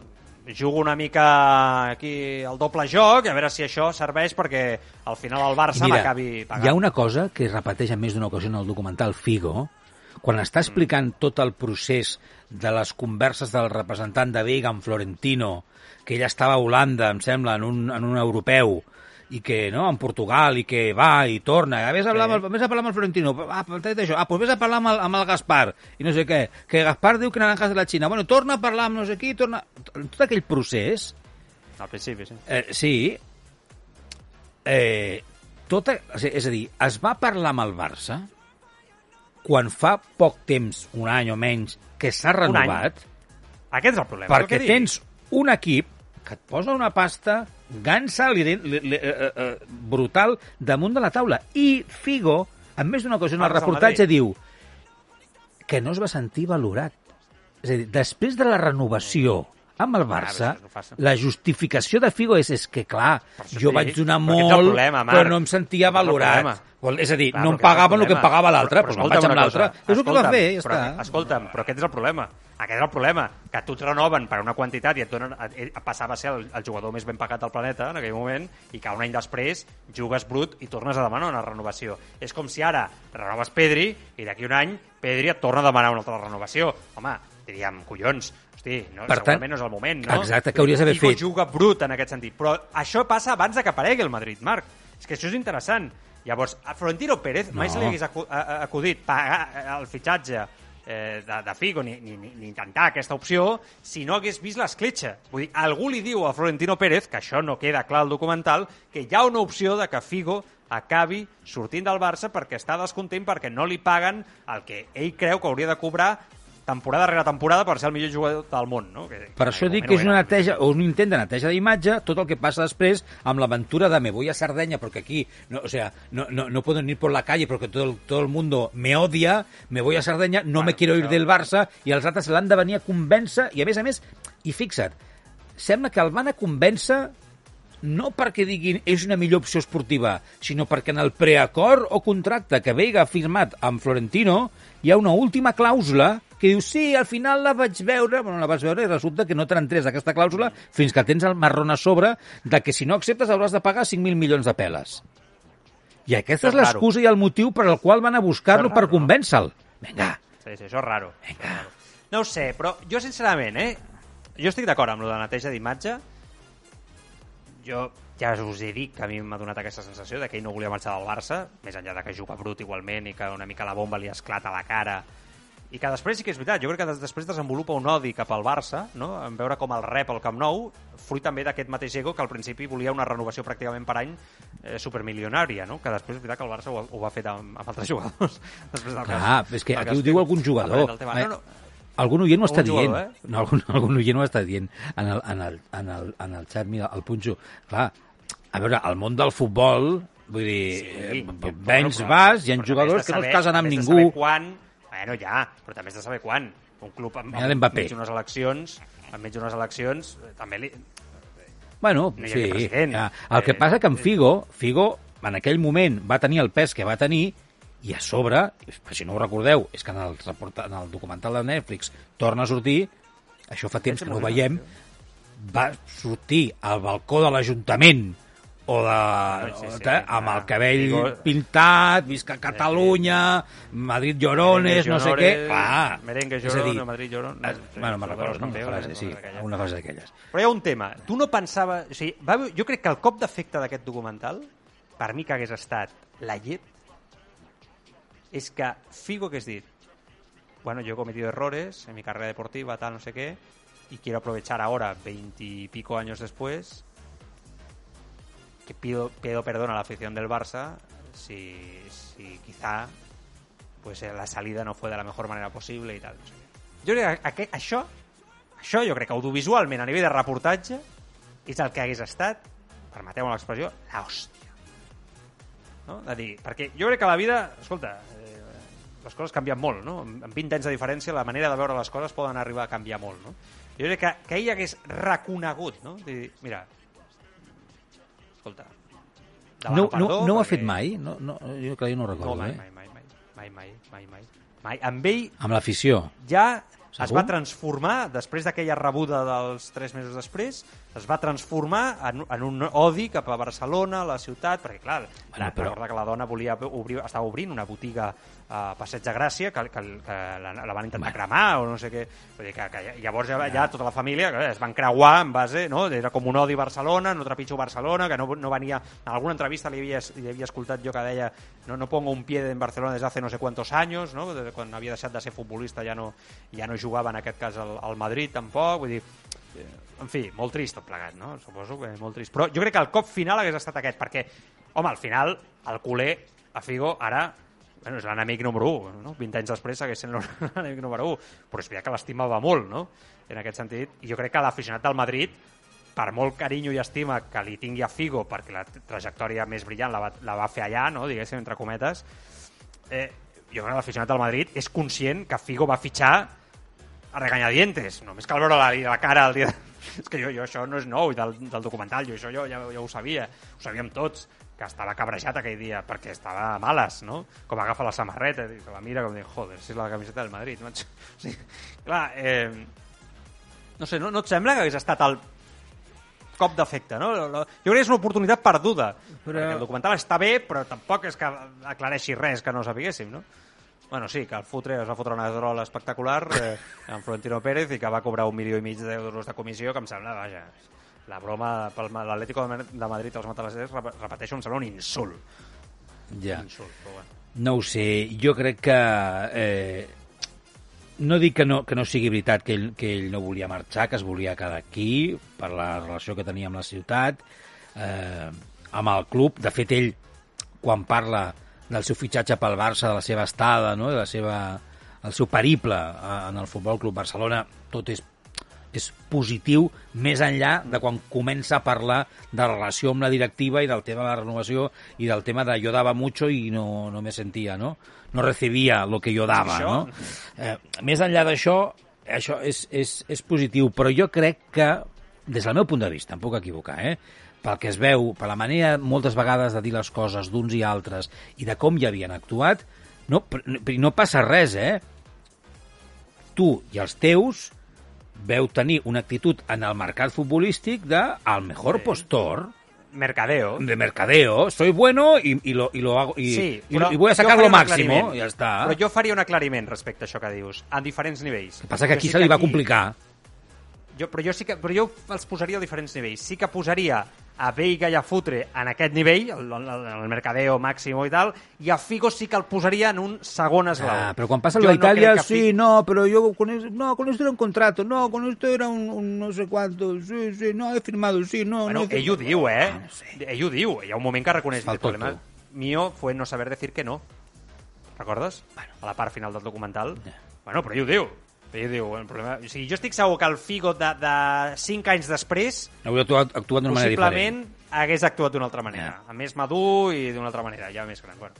Jugo una mica aquí el doble joc a veure si això serveix perquè al final el Barça m'acabi pagant. hi ha una cosa que es repeteix en més d'una ocasió en el documental Figo, quan està explicant tot el procés de les converses del representant de Vega amb Florentino, que ella estava a Holanda, em sembla, en un, en un europeu, i que, no, en Portugal, i que va i torna, a vés a parlar, amb, el, vés a parlar amb el Florentino, ah, això, ah, doncs vés a parlar amb el, amb el Gaspar, i no sé què, que Gaspar diu que naranjas de la Xina, bueno, torna a parlar amb no sé qui, torna... Tot aquell procés, Al principi, sí. Eh, sí. Eh, tota, és a dir, es va parlar amb el Barça quan fa poc temps, un any o menys, que s'ha renovat, Aquest és el problema. perquè tens un equip que et posa una pasta gansa li, li, li, eh, eh, brutal damunt de la taula. I Figo, en més d'una ocasió en el reportatge, diu que no es va sentir valorat. És a dir, després de la renovació amb el Barça, Ah, fàcil. la justificació de Figo és, és que, clar, jo vaig donar molt, problema, però no em sentia valorat. És a dir, Clar, no em pagaven el que em pagava l'altre, Però- però me'n vaig amb l'altre. És el que va fer, ja però, està. Escolta'm, però aquest és el problema. Aquest és el problema, que tu et renoven per una quantitat i et donen, passava a ser el, el jugador més ben pagat del planeta en aquell moment i que un any després jugues brut i tornes a demanar una renovació. És com si ara renoves Pedri i d'aquí un any Pedri et torna a demanar una altra renovació. Home, diríem, collons, hosti, no, Per tant, segurament no és el moment, no? exacte, que hauries d'haver Figo fet. juga brut en aquest sentit, però això passa abans de que aparegui el Madrid, Marc. És que això és interessant. Llavors, a Florentino Pérez mai No. se li hagués acudit pagar eh, el fitxatge eh, de, de Figo ni, ni, ni intentar aquesta opció si no hagués vist l'escletxa. Vull dir, algú li diu a Florentino Pérez, que això no queda clar al documental, que hi ha una opció de que Figo acabi sortint del Barça perquè està descontent perquè no li paguen el que ell creu que hauria de cobrar temporada rere temporada per ser el millor jugador del món, no? Que, Per això dic que és una neteja, o un intent de neteja d'imatge, tot el que passa després amb l'aventura de me voy a Sardenya porque aquí, no, o sea, no, no, no puedo ir por la calle porque todo el, todo el mundo me odia, me voy a Sardenya, no Bueno, me quiero ir del Barça, i els altres l'han de venir a convèncer, i a més a més, i fixa't, sembla que el van a convèncer no perquè diguin és una millor opció esportiva, sinó perquè en el preacord o contracte que Veiga ha firmat amb Florentino hi ha una última clàusula que diu, sí, al final la vaig veure, bueno, la vaig veure i resulta que no te n'entres d'aquesta clàusula fins que tens el marrón a sobre de que si no acceptes hauràs de pagar 5.000 milions de peles. I aquesta És és l'excusa i el motiu per al qual van a buscar-lo per convèncer-lo. Vinga, Sí, sí, això és raro. Raro. No ho sé, però jo sincerament, eh? Jo estic d'acord amb lo de la neteja d'imatge. Jo ja us he dit que a mi m'ha donat aquesta sensació de que ell no volia marxar del Barça, més enllà de que juga brut igualment i que una mica la bomba li esclata a la cara i que després sí que és veritat, jo crec que des- després desenvolupa un odi cap al Barça, no? en veure com el rep al Camp Nou, fruit també d'aquest mateix ego que al principi volia una renovació pràcticament per any eh, supermilionària, no? que després és veritat que el Barça ho, ho va fer amb, amb altres jugadors. després del clar, cas- és que aquí ho diu algun jugador. tema. No, no, Algun oient ho està Algun dient. jugador, eh? No, algun, algun oient ho està dient en el, en el, en el, en el xat, mira, el punxo. Clar, a veure, el món del futbol, vull dir, sí, però- vens, vas, hi ha jugadors que no es casen amb ningú. Quan, bueno, ja, però també has de saber quan. Un club amb, l'Mbappé. enmig d'unes eleccions, enmig d'unes eleccions, eh, també li... Bueno, No sí. Ja. El que Eh, passa que en Figo, Figo en aquell moment va tenir el pes que va tenir i a sobre, si no ho recordeu, és que en el, reporta, en el documental de Netflix torna a sortir, això fa temps que no ho veiem, va sortir al balcó de l'Ajuntament o de, sí, sí, de, amb el ah, cabell Figo- pintat, visca Catalunya, Madrid llorones, no sé què... Clar, Merengue dir, llorona, Madrid llorona... eh, bueno, me'n recordo, no? una frase, sí, una cosa d'aquelles. Però hi ha un tema. Tu no pensaves... O sigui, va, jo crec que el cop d'efecte d'aquest documental, per mi que hagués estat la llet, és que Figo hagués dit bueno, yo he cometido errores en mi carrera deportiva, tal, no sé qué, y quiero aprovechar ahora, veintipico años después, que pido, pido perdón a la afición del Barça si, si quizá pues eh, la salida no fue de la mejor manera possible i tal. No sé. Jo crec que això, això jo crec que audiovisualment a nivell de reportatge és el que hagués estat, permeteu-me l'expressió, la hòstia. No? De dir, perquè jo crec que la vida, escolta, eh, les coses canvien molt, no? En 20 anys de diferència la manera de veure les coses poden arribar a canviar molt, no? Jo crec que, que ell hagués reconegut, no? De dir, mira, escolta, No, no, perdó no ho ha fet mai? No, no, jo que no ho No, recordo, mai, eh? mai, mai, mai, mai, mai, mai, mai. Amb ell Amb l'afició. ja es Segur? va transformar, després d'aquella rebuda dels tres mesos després, es va transformar en, en un odi cap a Barcelona, a la ciutat, perquè clar, Bueno, però- recorda que la dona volia obrir, estava obrint una botiga a Passeig de Gràcia, que, que, que la, la van intentar Bueno. cremar o no sé què. Vull dir que, que llavors ja, ja tota la família es van creuar en base, no? Era com un odi a Barcelona, no trepitjo Barcelona, que no, no venia... En alguna entrevista li havia, li havia escoltat jo que deia no, no pongo un pie en Barcelona des hace no sé cuántos años, no? Des de quan havia deixat de ser futbolista ja no, ja no jugava en aquest cas al, al Madrid tampoc, vull dir eh, en fi, molt trist tot plegat, no? Suposo que molt trist. Però jo crec que el cop final hagués estat aquest, perquè, home, al final, el culer, a Figo, ara, bueno, és l'enemic número 1, no? 20 anys després segueix sent l'enemic número 1, però és veritat que l'estimava molt, no? En aquest sentit, i jo crec que l'aficionat del Madrid, per molt carinyo i estima que li tingui a Figo, perquè la trajectòria més brillant la va, la va fer allà, no? diguéssim, entre cometes, eh, jo crec que l'aficionat del Madrid és conscient que Figo va fitxar a regañadientes. Només cal veure la, la cara el dia... És que jo, jo això no és nou del, del documental, jo això jo ja, ja ho sabia, ho sabíem tots, que estava cabrejat aquell dia perquè estava a males, no? Com agafa la samarreta, i se la mira com diu, joder, si és la camiseta del Madrid, macho. O sigui, clar, eh, no sé, no, no et sembla que hagués estat el cop d'efecte, no? Jo crec que és una oportunitat perduda, però... perquè el documental està bé, però tampoc és que aclareixi res que no sapiguéssim, no? Bueno, sí, que el fotre es va fotre una drola espectacular eh, amb Florentino Pérez i que va cobrar un milió i mig d'euros de comissió, que em sembla, vaja, la broma pel l'Atlético de Ma- de Madrid als matalasers, rep- repeteixo, em sembla un insult. Ja. Insult, però bueno. No ho sé, jo crec que... Eh, no dic que no, que no sigui veritat que ell, que ell no volia marxar, que es volia quedar aquí per la relació que tenia amb la ciutat, eh, amb el club. De fet, ell, quan parla del seu fitxatge pel Barça, de la seva estada, no? de la seva el seu periple eh, en el Futbol Club Barcelona, tot és és positiu més enllà de quan comença a parlar de la relació amb la directiva i del tema de la renovació i del tema de jo dava mucho i no, no me sentia, no? No recibia lo que jo dava, Això? no? Eh, més enllà d'això, això és, és, és positiu, però jo crec que, des del meu punt de vista, em puc equivocar, eh? Pel que es veu, per la manera moltes vegades de dir les coses d'uns i altres i de com hi havien actuat, no, no passa res, eh? Tu i els teus veu tenir una actitud en el mercat futbolístic de al mejor Sí. postor Mercadeo. de mercadeo, soy bueno y, y lo, y lo hago y, Sí, y voy a sacar lo máximo, ja està. Però jo faria un aclariment respecte a això que dius, a diferents nivells. El que passa que aquí sí se li va aquí- complicar. Jo, però jo sí que però jo els posaria a diferents nivells. Sí que posaria a Veiga i a Futre en aquest nivell, el, el, el Mercadeo màximo i tal, i a Figo sí que el posaria en un segon esglaó. Ah, cuando pasa Jo lo de no sí, Figo- no, pero yo con eso, no, con esto era un contrato, no, con esto era un, un no sé cuánto, sí, sí, no, he firmado, sí, no, Bueno, no he ell ho diu, eh? Ah, no sé. Ell ho diu. Hi ha un moment que reconeix el problema tonto. mío fue no saber decir que no. Recordes? Bueno. A la part final del documental. Ja. Bueno, però ell ho diu. Ho diu. El problema... O sigui, jo estic segur que el Figo de, de 5 anys després Hauria actuat, actuat d'una manera possiblement diferent. hagués actuat d'una altra manera. A més madur i d'una altra manera, ja més gran. Bueno.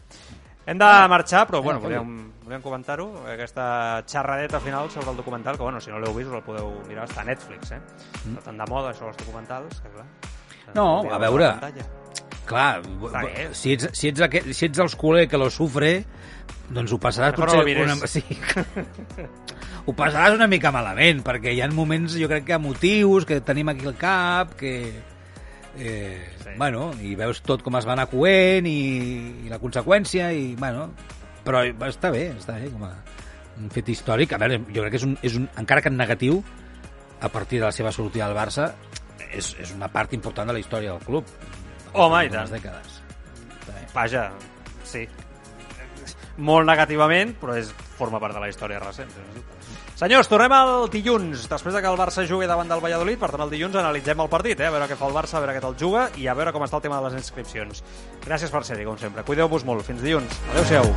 Hem de marxar, però bueno, volíem, volíem comentar-ho, aquesta xerradeta final sobre el documental, que bueno, si no l'heu vist us el podeu mirar, està a Netflix, eh? Mm. Està tan de moda això dels documentals, que clar... No, a veure. Clar, bé. si ets, si, ets aquest, si ets els culer que lo sufre, doncs ho passaràs Mejor no potser mires. una... Sí. ho passaràs una mica malament, perquè hi ha moments, jo crec que emotius, que tenim aquí al cap, que... Eh, Sí. Bueno, i veus tot com es va anar coent i, i la conseqüència, i bueno, però està bé, està bé com a un fet històric. A veure, jo crec que és un, és un encara que en negatiu, a partir de la seva sortida al Barça, és, és una part important de la història del club. Home, i tant. dècades. Vaja, sí. Molt negativament, però és, forma part de la història recent. Senyors, tornem al dilluns, després de que el Barça jugui davant del Valladolid, per tant el dilluns analitzem el partit, eh? a veure què fa el Barça, a veure què tal juga i a veure com està el tema de les inscripcions. Gràcies per ser-hi, com sempre. Cuideu-vos molt. Fins dilluns. Adéu-siau.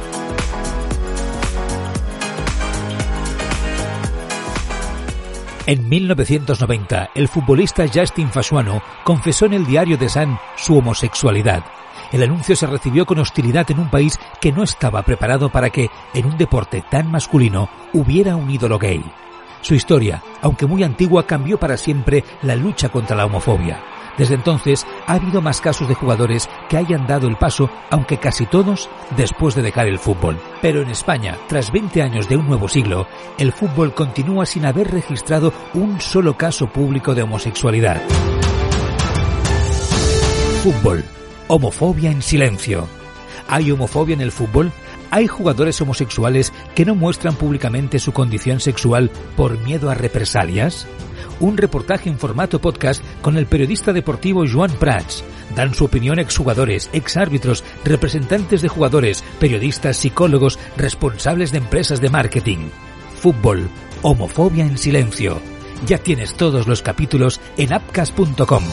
En 1990, el futbolista Justin Fasuano confesó en el diario de Sun su homosexualidad. El anuncio se recibió con hostilidad en un país que no estaba preparado para que, en un deporte tan masculino, hubiera un ídolo gay. Su historia, aunque muy antigua, cambió para siempre la lucha contra la homofobia. Desde entonces ha habido más casos de jugadores que hayan dado el paso, aunque casi todos después de dejar el fútbol. Pero en España, tras 20 años de un nuevo siglo, el fútbol continúa sin haber registrado un solo caso público de homosexualidad. Fútbol. Homofobia en silencio. ¿Hay homofobia en el fútbol? ¿Hay jugadores homosexuales que no muestran públicamente su condición sexual por miedo a represalias? Un reportaje en formato podcast con el periodista deportivo Joan Prats. Dan su opinión exjugadores, exárbitros, representantes de jugadores, periodistas, psicólogos, responsables de empresas de marketing. Fútbol. Homofobia en silencio. Ya tienes todos los capítulos en appcast.com.